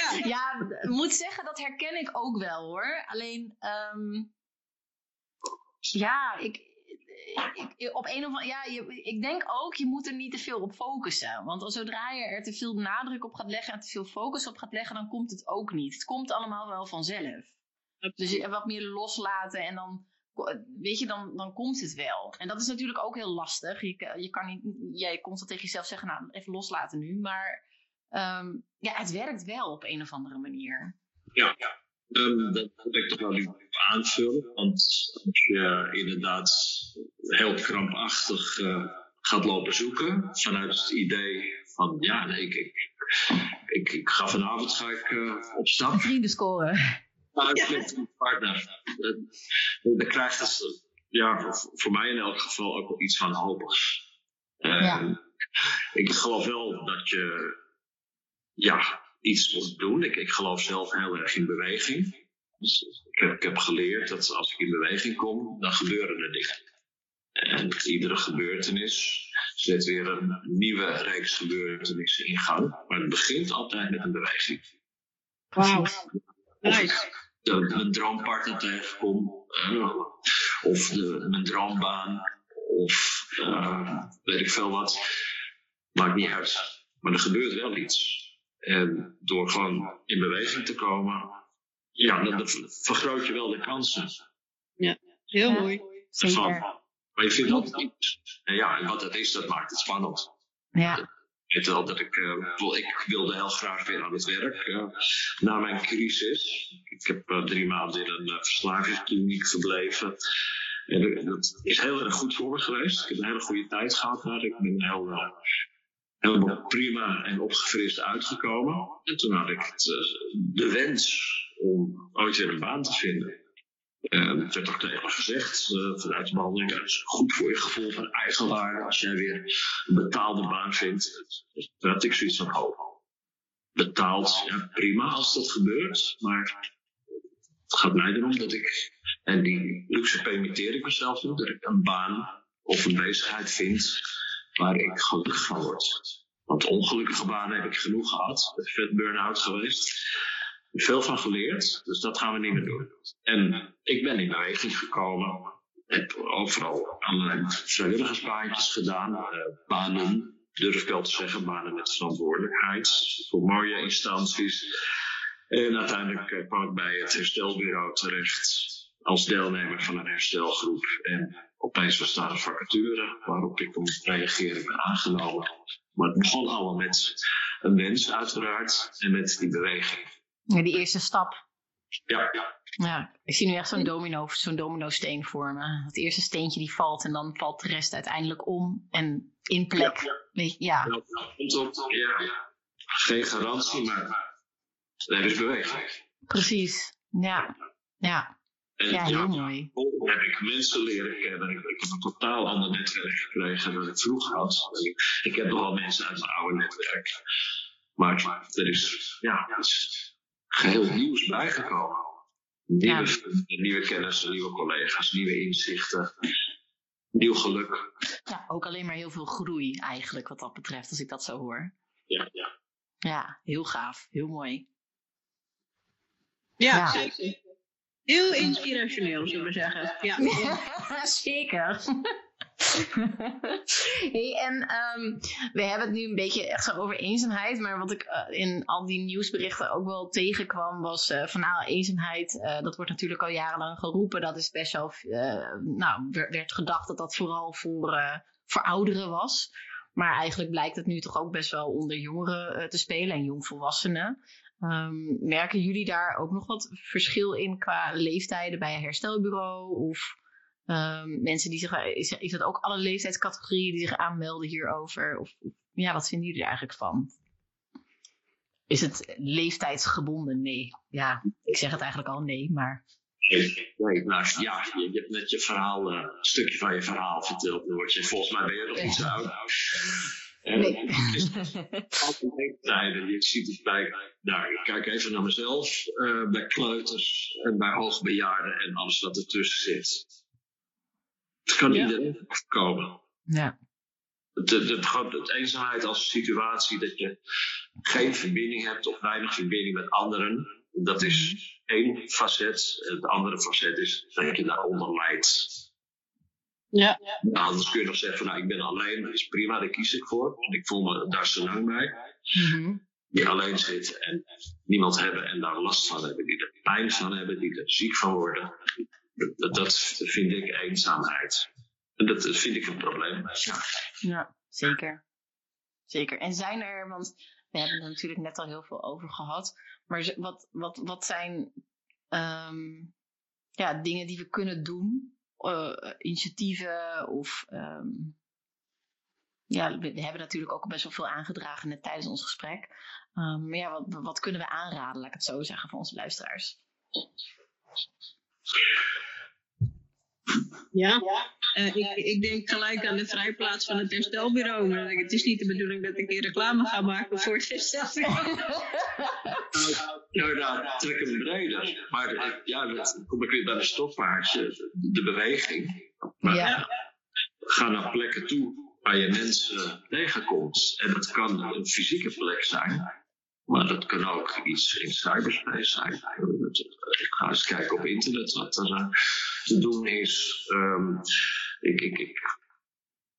ja. ja, ik moet zeggen, dat herken ik ook wel hoor. Alleen, um, ja, ik, ik, op een of andere, ja, je, ik denk ook, je moet er niet te veel op focussen. Want zodra je er te veel nadruk op gaat leggen en te veel focus op gaat leggen, dan komt het ook niet. Het komt allemaal wel vanzelf. Dus wat meer loslaten en dan weet je, dan, dan komt het wel. En dat is natuurlijk ook heel lastig. Je, je kan niet, jij constant tegen jezelf zeggen, nou, even loslaten nu. Maar um, ja, het werkt wel op een of andere manier. Ja, ja. Um, dat wil ik toch wel even aanvullen. Want als je inderdaad heel krampachtig uh, gaat lopen zoeken, vanuit het idee van, ja, nee, ik, ik, ik, ik ga vanavond ga ik, uh, op stap. Vrienden scoren. Een partner. Dan krijgt het, ja, voor mij in elk geval ook wel iets van hopigs. Ja. Ik geloof wel dat je, ja, iets moet doen. Ik, ik geloof zelf heel erg in beweging. Dus ik, heb, ik heb geleerd dat als ik in beweging kom, dan gebeuren er dingen. En iedere gebeurtenis zet weer een nieuwe reeks gebeurtenissen in gang. Maar het begint altijd met een beweging. Wauw. Nice de, mijn droompartner tegenkom. Uh, of de, mijn droombaan. Of uh, weet ik veel wat. Maakt niet uit. Maar er gebeurt wel iets. En door gewoon in beweging te komen, ja, dan, dan vergroot je wel de kansen. Ja, heel ja, mooi. Zeker. Maar je vindt altijd iets. En ja, en wat dat is, dat maakt het spannend. Ja weet wel dat ik, uh, ik wilde heel graag weer aan het werk. Uh, na mijn crisis. Ik heb uh, drie maanden in een verslavingskliniek verbleven. En dat is heel erg goed voor me geweest. Ik heb een hele goede tijd gehad daar. Ik ben heel, helemaal prima en opgefrist uitgekomen. En toen had ik de wens om ooit weer een baan te vinden. Het werd ook tegen me gezegd uh, vanuit de behandeling, is goed voor je gevoel van eigenwaarde als jij weer een betaalde baan vindt. Had ik zoiets van, oh, betaald, ja prima als dat gebeurt, maar het gaat mij erom dat ik, en die luxe permitteer ik mezelf nu, dat ik een baan of een bezigheid vind waar ik gelukkig van word. Want ongelukkige banen heb ik genoeg gehad. Vet burn-out geweest veel van geleerd, dus dat gaan we niet meer doen. En ik ben in beweging gekomen. Heb overal allerlei vrijwilligersbaantjes gedaan. Uh, banen, durf ik wel te zeggen, banen met verantwoordelijkheid. Voor mooie instanties. En uiteindelijk uh, kwam ik bij het herstelbureau terecht. Als deelnemer van een herstelgroep. En opeens was daar een vacature waarop ik om reageren ben aangenomen. Maar het begon allemaal met een wens uiteraard en met die beweging. Ja, die eerste stap. Ja, ja. Ja, ik zie nu echt zo'n domino, zo'n domino-steen vormen. Het eerste steentje die valt en dan valt de rest uiteindelijk om en in plek. Weet je, ja. Ja. Geen garantie, maar er is beweging. precies. Ja, ja. En ja heel mooi. Heb ik mensen leren kennen. Ik, ik heb een totaal ander netwerk gekregen dan ik vroeger had. Ik, ik heb nogal mensen uit mijn oude netwerk. Maar er is, ja, is geheel nieuws bijgekomen. Nieuwe, nieuwe kennis, nieuwe collega's, nieuwe inzichten. Nieuw geluk. Ja, ook alleen maar heel veel groei eigenlijk wat dat betreft, als ik dat zo hoor. Ja, ja. Ja, heel gaaf. Heel mooi. Ja, Ja. zeker. Heel inspirationeel, zullen we zeggen. Ja. Zeker. en ehm, we hebben het nu een beetje echt over eenzaamheid. Maar wat ik eh, in al die nieuwsberichten ook wel tegenkwam, was eh, van nou, eenzaamheid. eh, dat wordt natuurlijk al jarenlang geroepen. Dat is best wel. nou, werd, gedacht dat dat vooral voor, voor ouderen was. Maar eigenlijk blijkt het nu toch ook best wel onder jongeren te spelen en jongvolwassenen. Ehm, merken jullie daar ook nog wat verschil in qua leeftijden bij een herstelbureau? Of ehm, mensen die zich, is, is dat ook alle leeftijdscategorieën die zich aanmelden hierover? Of, of ja, wat vinden jullie er eigenlijk van? Is het leeftijdsgebonden? Nee. Ja, ik zeg het eigenlijk al nee, maar. Nee, ja, je, je hebt net je verhaal, eh, een stukje van je verhaal verteld. Volgens mij ben je nog niet zo oud. En Nee. altijd leeftijden. Je ziet het bij, nou, ik kijk even naar mezelf, eh, bij kleuters en bij hoogbejaarden en alles wat ertussen zit. Het kan Ja. iedereen voorkomen. ja. Het, het, eenzaamheid als situatie dat je geen verbinding hebt of weinig verbinding met anderen. Dat is één facet. Het andere facet is dat je daaronder lijdt. Ja. Nou, anders kun je nog zeggen van nou ik ben alleen, dat is prima, daar kies ik voor. En ik voel me daar zo lang bij. Mhm. Die alleen zitten en niemand hebben en daar last van hebben. Die er pijn van hebben, die er ziek van worden. Dat, dat vind ik eenzaamheid. En dat vind ik een probleem. Ja. Ja, zeker. Zeker. En zijn er, want we hebben er natuurlijk net al heel veel over gehad, maar wat, wat, wat zijn ehm, ja, dingen die we kunnen doen? Eh, initiatieven of. ehm, ja, we, we hebben natuurlijk ook best wel veel aangedragen net tijdens ons gesprek. Ehm, maar ja, wat, wat kunnen we aanraden, laat ik het zo zeggen, voor onze luisteraars? Ja. Eh, ik, ik denk gelijk aan de vrijplaats van het herstelbureau. Maar het is niet de bedoeling dat ik hier reclame ga maken voor het herstelbureau. Nou, nou, trek hem breder. Maar eh, ja, dan kom ik weer bij de stoppaardje, de, de beweging. Maar Ja. ga naar plekken toe waar je mensen tegenkomt. En dat kan een fysieke plek zijn, maar dat kan ook iets in cyberspace zijn. Ik ga eens kijken op internet wat er eh, te doen is. Ehm, ik, ik, ik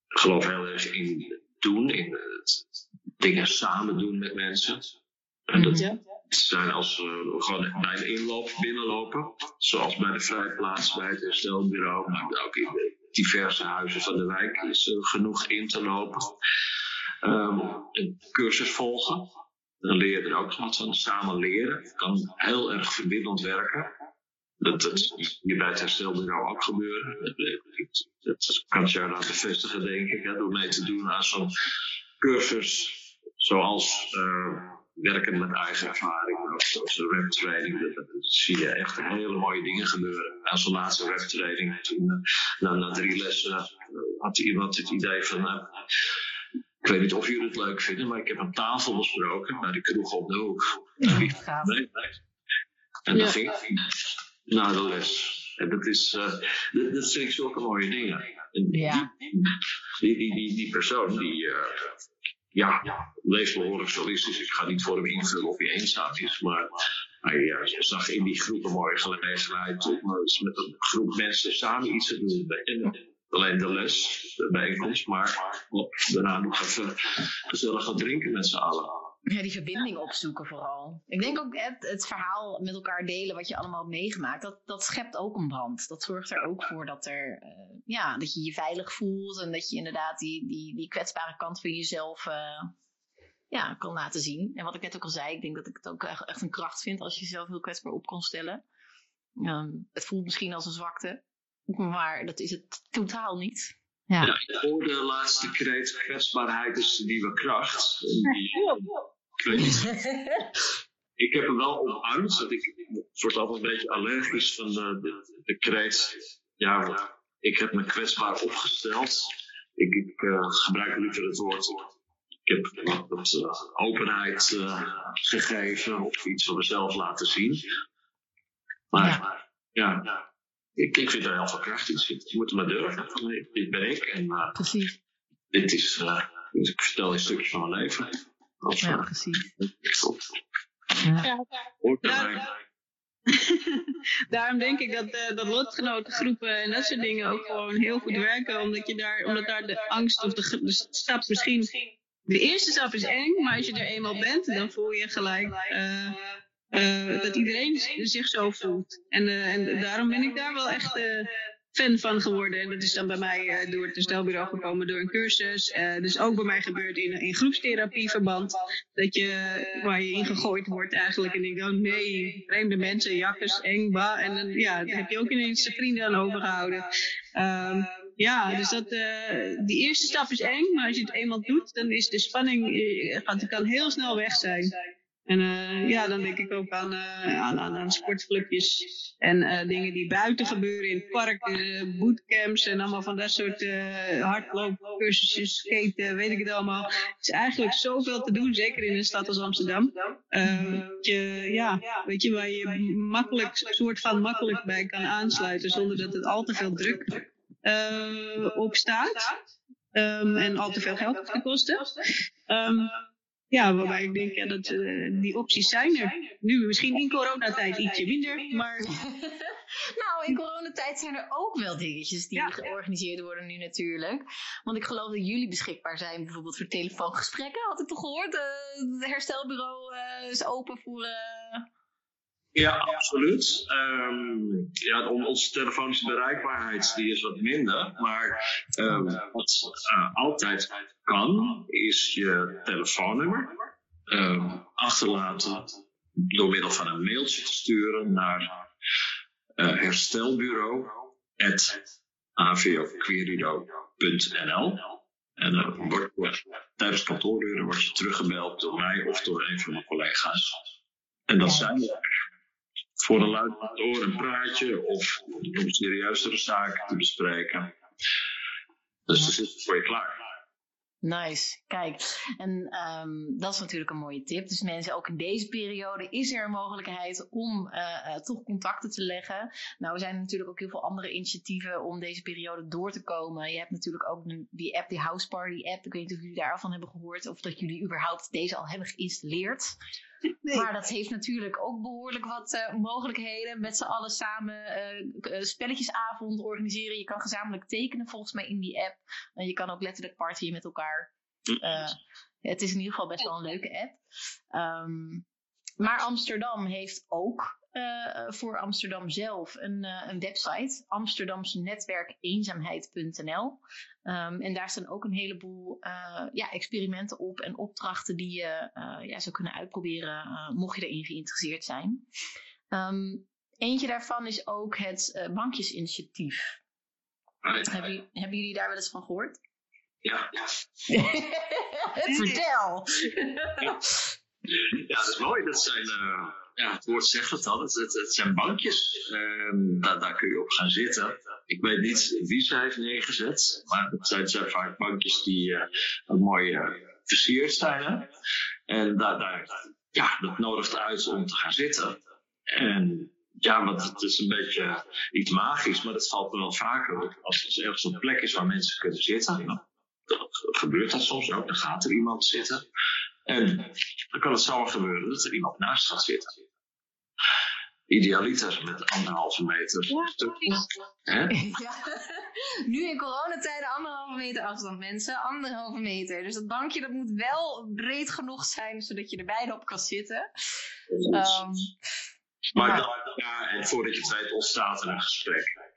geloof heel erg in doen, in het dingen samen doen met mensen. En dat Ja. zijn als we gewoon bij de inloop binnenlopen, zoals bij de vrijplaats, bij het herstelbureau, maar ook in de diverse huizen van de wijk is er genoeg in te lopen. Ehm, een cursus volgen, dan leer je er ook wat van. Samen leren kan heel erg verbindend werken. Dat, dat je bij het herstelbureau ook gebeuren. Dat, kan je daar bevestigen, denk ik, door mee te doen aan zo'n cursus, zoals eh, werken met eigen ervaring, ook zoals de webtraining. Dat, dat zie je echt hele mooie dingen gebeuren. Na zo'n laatste webtraining, eh, na, drie lessen, had iemand het idee van. eh, ik weet niet of jullie het leuk vinden, maar ik heb een tafel besproken bij de kroeg op de hoek. Gaaf. Nee, nee. En Ja. ging ik naar de les. En dat, is, eh, dat, dat vind ik zulke mooie dingen. En Ja. die, die, die, die persoon die eh, ja, leeft behoorlijk solistisch. Ik ga niet voor hem invullen of hij eenzaam is, maar hij eh, zag in die groep een mooie gelegenheid om met een groep mensen samen iets te doen. En alleen de les, de bijeenkomst, maar op, daarna nog even gezellig gaan drinken met z'n allen. Ja, die verbinding opzoeken vooral. Ik denk ook het, het verhaal met elkaar delen wat je allemaal meegemaakt, dat, dat schept ook een band. Dat zorgt er ook voor dat, er, eh, ja, dat je je veilig voelt en dat je inderdaad die, die, die kwetsbare kant van jezelf eh, ja, kan laten zien. En wat ik net ook al zei, ik denk dat ik het ook echt echt een kracht vind als je jezelf heel kwetsbaar op kan stellen. Ehm, het voelt misschien als een zwakte, maar dat is het totaal niet. Ja. Ja, ik hoorde de laatste kreet, kwetsbaarheid is de nieuwe kracht. Die- ik weet niet. Ik heb hem wel omarmd. Dat ik, word altijd een beetje allergisch van de, de, de kreet. Ja, ik heb me kwetsbaar opgesteld. Ik, ik eh, gebruik liever het woord. Ik heb wat, eh, openheid eh, gegeven of iets van mezelf laten zien. Maar ja, ik, ik vind er heel veel kracht in zitten. Je moet er maar durven. Van, nee, dit ben ik en eh, Precies. dit is. eh, ik vertel een stukje van mijn leven. Of, Ja, eh, precies. Ja. hoort. Daarom denk ik dat, eh, dat lotgenotengroepen en dat soort dingen ook gewoon heel goed werken. Omdat, je daar, omdat daar de angst of de, stap misschien... De eerste stap is eng, maar als je er eenmaal bent, dan voel je gelijk eh, eh, dat iedereen zich zo voelt. En, eh, en daarom ben ik daar wel echt eh, fan van geworden. En dat is dan bij mij door het herstelbureau gekomen door een cursus. Eh dus ook bij mij gebeurd in, in groepstherapieverband. Dat je, waar je in gegooid wordt eigenlijk. En ik oh nee, vreemde mensen, jakkers, eng, ba. En dan, ja, dan heb je ook ineens de vrienden aan overgehouden. Ehm, ja, dus dat, die eerste stap is eng. Maar als je het eenmaal doet, dan is de spanning, gaat, kan heel snel weg zijn. En eh, ja, dan denk ik ook aan, eh, aan, aan, sportclubjes en eh, dingen die buiten gebeuren in het park, eh, bootcamps en allemaal van dat soort hardloopcursussen, skaten, weet ik het allemaal. Het is eigenlijk zoveel te doen, zeker in een stad als Amsterdam. Eh, dat je, ja, weet je, waar je makkelijk, soort van makkelijk bij kan aansluiten zonder dat het al te veel druk op staat. Ehm, en al te veel geld hoeft te kosten. Ehm, ja, waarbij ik denk ja, dat eh, die opties zijn er. Nu misschien in coronatijd ietsje minder, maar nou, in coronatijd zijn er ook wel dingetjes die Ja. georganiseerd worden nu natuurlijk. Want ik geloof dat jullie beschikbaar zijn bijvoorbeeld voor telefoongesprekken. Had ik toch gehoord? Eh, het herstelbureau eh, is open voor... Ja, absoluut. Ehm, ja, on- onze telefonische bereikbaarheid die is wat minder. Maar ehm, wat eh, altijd kan, is je telefoonnummer ehm, achterlaten door middel van een mailtje te sturen naar herstelbureau.avioquerido.nl En dan wordt tijdens kantooruren word je teruggebeld door mij of door een van mijn collega's. En dat zijn we voor een luid door een praatje of om serieuzere zaken te bespreken. Dus dan zit het voor je klaar. Nice, kijk. En ehm, dat is natuurlijk een mooie tip. Dus mensen, ook in deze periode is er een mogelijkheid om eh, eh, toch contacten te leggen. Nou, er zijn natuurlijk ook heel veel andere initiatieven om deze periode door te komen. Je hebt natuurlijk ook die app, die House Party app. Ik weet niet of jullie daarvan hebben gehoord of dat jullie überhaupt deze al hebben geïnstalleerd. Maar dat heeft natuurlijk ook behoorlijk wat eh, mogelijkheden. Met z'n allen samen eh, eh, spelletjesavond organiseren. Je kan gezamenlijk tekenen volgens mij in die app. En je kan ook letterlijk partyen met elkaar. Het is in ieder geval best wel een leuke app. Ehm, maar Amsterdam heeft ook eh, voor Amsterdam zelf een, eh, een website. Amsterdamsnetwerkeenzaamheid.nl Ehm, En daar staan ook een heleboel eh, ja, experimenten op en opdrachten die je eh, ja, zou kunnen uitproberen eh, mocht je erin geïnteresseerd zijn. Ehm, eentje daarvan is ook het bankjesinitiatief. Hebben, jullie- hebben jullie daar wel eens van gehoord? Ja, Vertel! ja dat is mooi. Dat zijn, eh, ja, het woord zegt het al, het, het, zijn bankjes. Ehm, daar, daar kun je op gaan zitten. Ik weet niet wie ze heeft neergezet, maar het zijn, vaak bankjes die eh, ook mooi eh, versierd zijn. Hè? En daar, daar, ja, dat nodigt uit om te gaan zitten. En ja, want het is een beetje iets magisch, maar dat valt me wel vaker op. Als er ergens een plek is waar mensen kunnen zitten, dan, dan gebeurt dat soms ook. Dan gaat er iemand zitten. En dan kan het zomaar gebeuren dat er iemand naast gaat zitten. Idealiter met anderhalve meter. Hè? Ja. Nu in coronatijden anderhalve meter afstand, mensen. Anderhalve meter. Dus dat bankje dat moet wel breed genoeg zijn, zodat je er beide op kan zitten. Ehm, Maar Ja. dan, ja, en voordat je het weet ontstaat er een gesprek.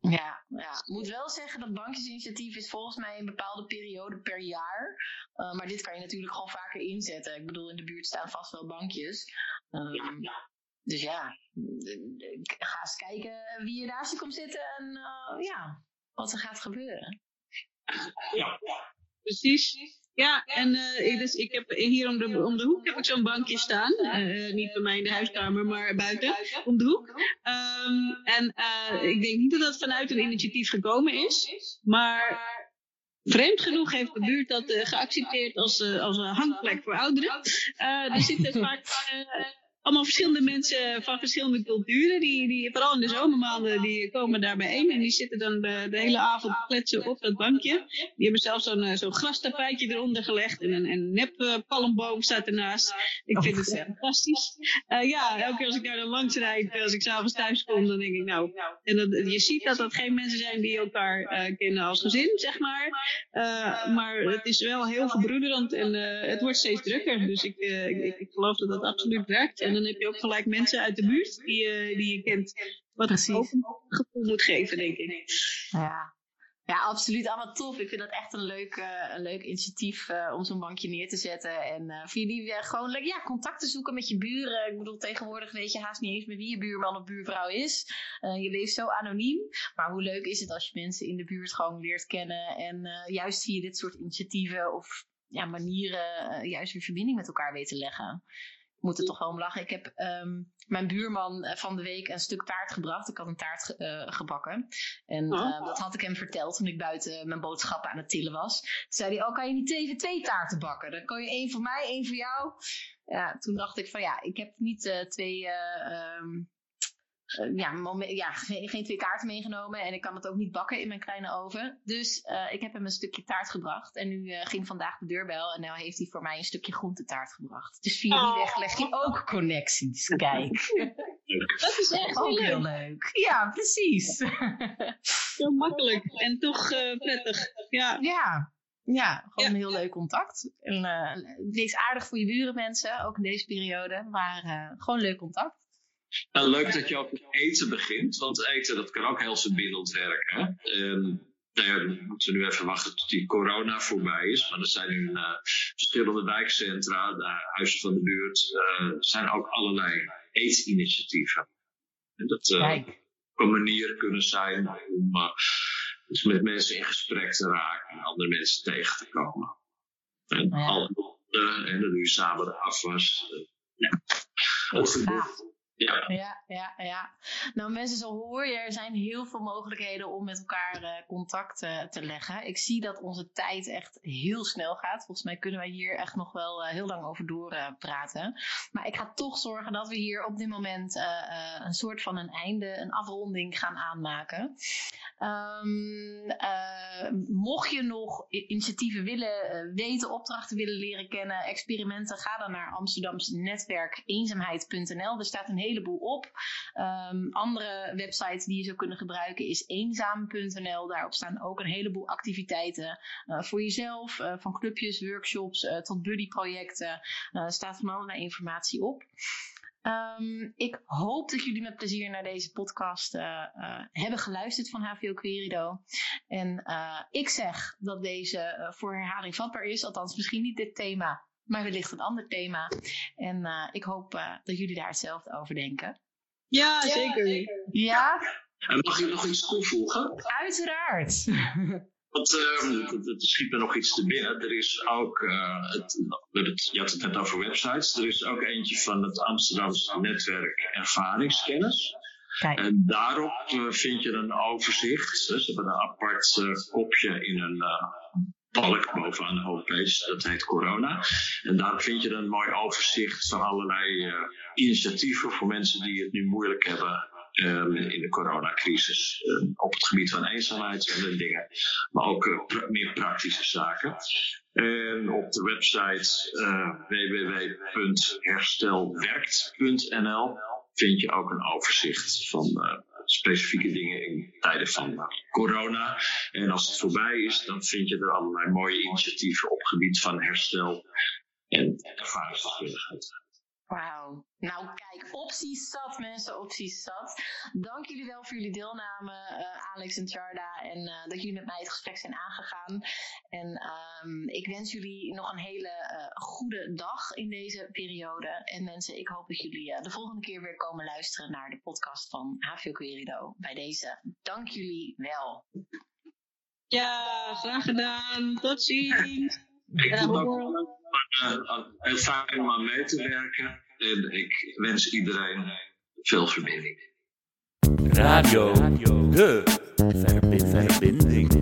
Ja, ja, ik moet wel zeggen dat bankjesinitiatief is volgens mij een bepaalde periode per jaar. Uh, maar dit kan je natuurlijk gewoon vaker inzetten. Ik bedoel, in de buurt staan vast wel bankjes. Um, dus ja, ga eens kijken wie je naast komt zitten en uh, ja, wat er gaat gebeuren. Ja, precies. Ja, en uh, dus ik heb hier om de, om de hoek heb ik zo'n bankje staan. Uh, niet bij mij in de huiskamer, maar buiten, om de hoek. Um, en uh, ik denk niet dat dat vanuit een initiatief gekomen is. Maar vreemd genoeg heeft de buurt dat geaccepteerd als, als een hangplek voor ouderen. er zitten vaak allemaal verschillende mensen van verschillende culturen. Die, die, vooral in de zomermaanden, die komen daar bijeen. En die zitten dan de, de hele avond kletsen op dat bankje. Die hebben zelfs zo'n uh, zo'n grastapijtje eronder gelegd. En een, een nep palmboom staat ernaast. Ik vind het fantastisch. Uh, ja, elke keer als ik daar dan langs rijd, als ik s'avonds thuis kom, dan denk ik nou... En dat, je ziet dat dat geen mensen zijn die elkaar kennen als gezin, zeg maar. maar het is wel heel verbroederend en het wordt steeds drukker. Dus ik, ik, ik geloof dat dat absoluut werkt. En dan heb je ook gelijk mensen uit de buurt die, uh, die je kent. Wat Precies. ook een gevoel moet geven, denk ik. Ja. Ja, absoluut. Allemaal tof. Ik vind dat echt een leuk, uh, een leuk initiatief uh, om zo'n bankje neer te zetten. En uh, voor jullie gewoon ja, contacten zoeken met je buren. Ik bedoel, tegenwoordig weet je haast niet eens meer wie je buurman of buurvrouw is. je leeft zo anoniem. Maar hoe leuk is het als je mensen in de buurt gewoon leert kennen. En juist via dit soort initiatieven of ja, manieren juist weer verbinding met elkaar weet te leggen moet er toch wel om lachen. Ik heb um, mijn buurman eh, van de week een stuk taart gebracht. Ik had een taart uh, gebakken. En oh. uh, dat had ik hem verteld toen ik buiten mijn boodschappen aan het tillen was. Toen zei hij, oh kan je niet even twee taarten bakken? Dan kan je één voor mij, één voor jou. Ja, toen dacht ik van ja, ik heb niet uh, twee... Um, uh, ja, ja geen, geen, twee taarten meegenomen. En ik kan het ook niet bakken in mijn kleine oven. Dus uh, ik heb hem een stukje taart gebracht. En nu uh, ging vandaag de deurbel. En nu heeft hij voor mij een stukje groentetaart gebracht. Dus via die weg leg je ook connecties. Kijk. Dat is echt ook heel leuk. Ja, precies. Zo makkelijk. En toch prettig. Ja. Ja. Ja, gewoon een heel leuk contact. En, wees aardig voor je buren mensen, ook in deze periode. Maar gewoon leuk contact. Nou, leuk dat je ook met eten begint, want eten dat kan ook heel verbindend werken. En, nou ja, dan moeten we nu even wachten tot die corona voorbij is. Maar er zijn nu uh, verschillende wijkcentra, de huizen van de buurt, uh, zijn ook allerlei eetinitiatieven. En dat uh, een manier kunnen zijn om dus met mensen in gesprek te raken en andere mensen tegen te komen. En, ja. alle, en dan doe je samen de afwas. ja. Ja. ja, ja. Nou, mensen, zo hoor je, er zijn heel veel mogelijkheden om met elkaar uh, contact uh, te leggen. Ik zie dat onze tijd echt heel snel gaat. Volgens mij kunnen wij hier echt nog wel uh, heel lang over doorpraten. maar ik ga toch zorgen dat we hier op dit moment een soort van een einde, een afronding gaan aanmaken. Um, mocht je nog initiatieven willen weten, opdrachten willen leren kennen, experimenten, ga dan naar Amsterdams netwerk eenzaamheid.nl. Er staat een hele heleboel op. Um, andere websites die je zou kunnen gebruiken is eenzaam.nl. Daarop staan ook een heleboel activiteiten uh, voor jezelf. Uh, van clubjes, workshops uh, tot buddyprojecten. staat van allerlei informatie op. Um, ik hoop dat jullie met plezier naar deze podcast hebben geluisterd van HVO Querido. En ik zeg dat deze voor herhaling vatbaar is. Althans, misschien niet dit thema, maar wellicht een ander thema. En uh, ik hoop uh, dat jullie daar hetzelfde over denken. Ja, zeker. Ja? En mag ik nog iets toevoegen? Uiteraard. Want uh, er schiet me nog iets te binnen. Er is ook, uh, het, het, je had het net over websites. Er is ook eentje van het Amsterdamse netwerk Ervaringskennis. Kijk. En daarop uh, vind je een overzicht. Ze hebben een apart kopje in een balk bovenaan de homepage. Dat heet Corona. En daar vind je een mooi overzicht van allerlei uh, initiatieven voor mensen die het nu moeilijk hebben um, in de coronacrisis. Um, op het gebied van eenzaamheid en dingen. Maar ook pra meer praktische zaken. En op de website uh, www.herstelwerkt.nl vind je ook een overzicht van specifieke dingen in tijden van corona. En als het voorbij is, dan vind je er allerlei mooie initiatieven op gebied van herstel en ervaringsdeskundigheid. Wauw. Nou, kijk, opties zat, mensen, opties zat. Dank jullie wel voor jullie deelname, uh, Alex en Charda. En uh, dat jullie met mij het gesprek zijn aangegaan. En um, ik wens jullie nog een hele uh, goede dag in deze periode. En mensen, ik hoop dat jullie de volgende keer weer komen luisteren naar de podcast van HVO Querido. Bij deze, dank jullie wel. Ja, graag gedaan. Tot ziens. Ik vond het ook uh, fijn om aan mee te werken. En ik wens iedereen veel verbinding. Radio, de verbinding.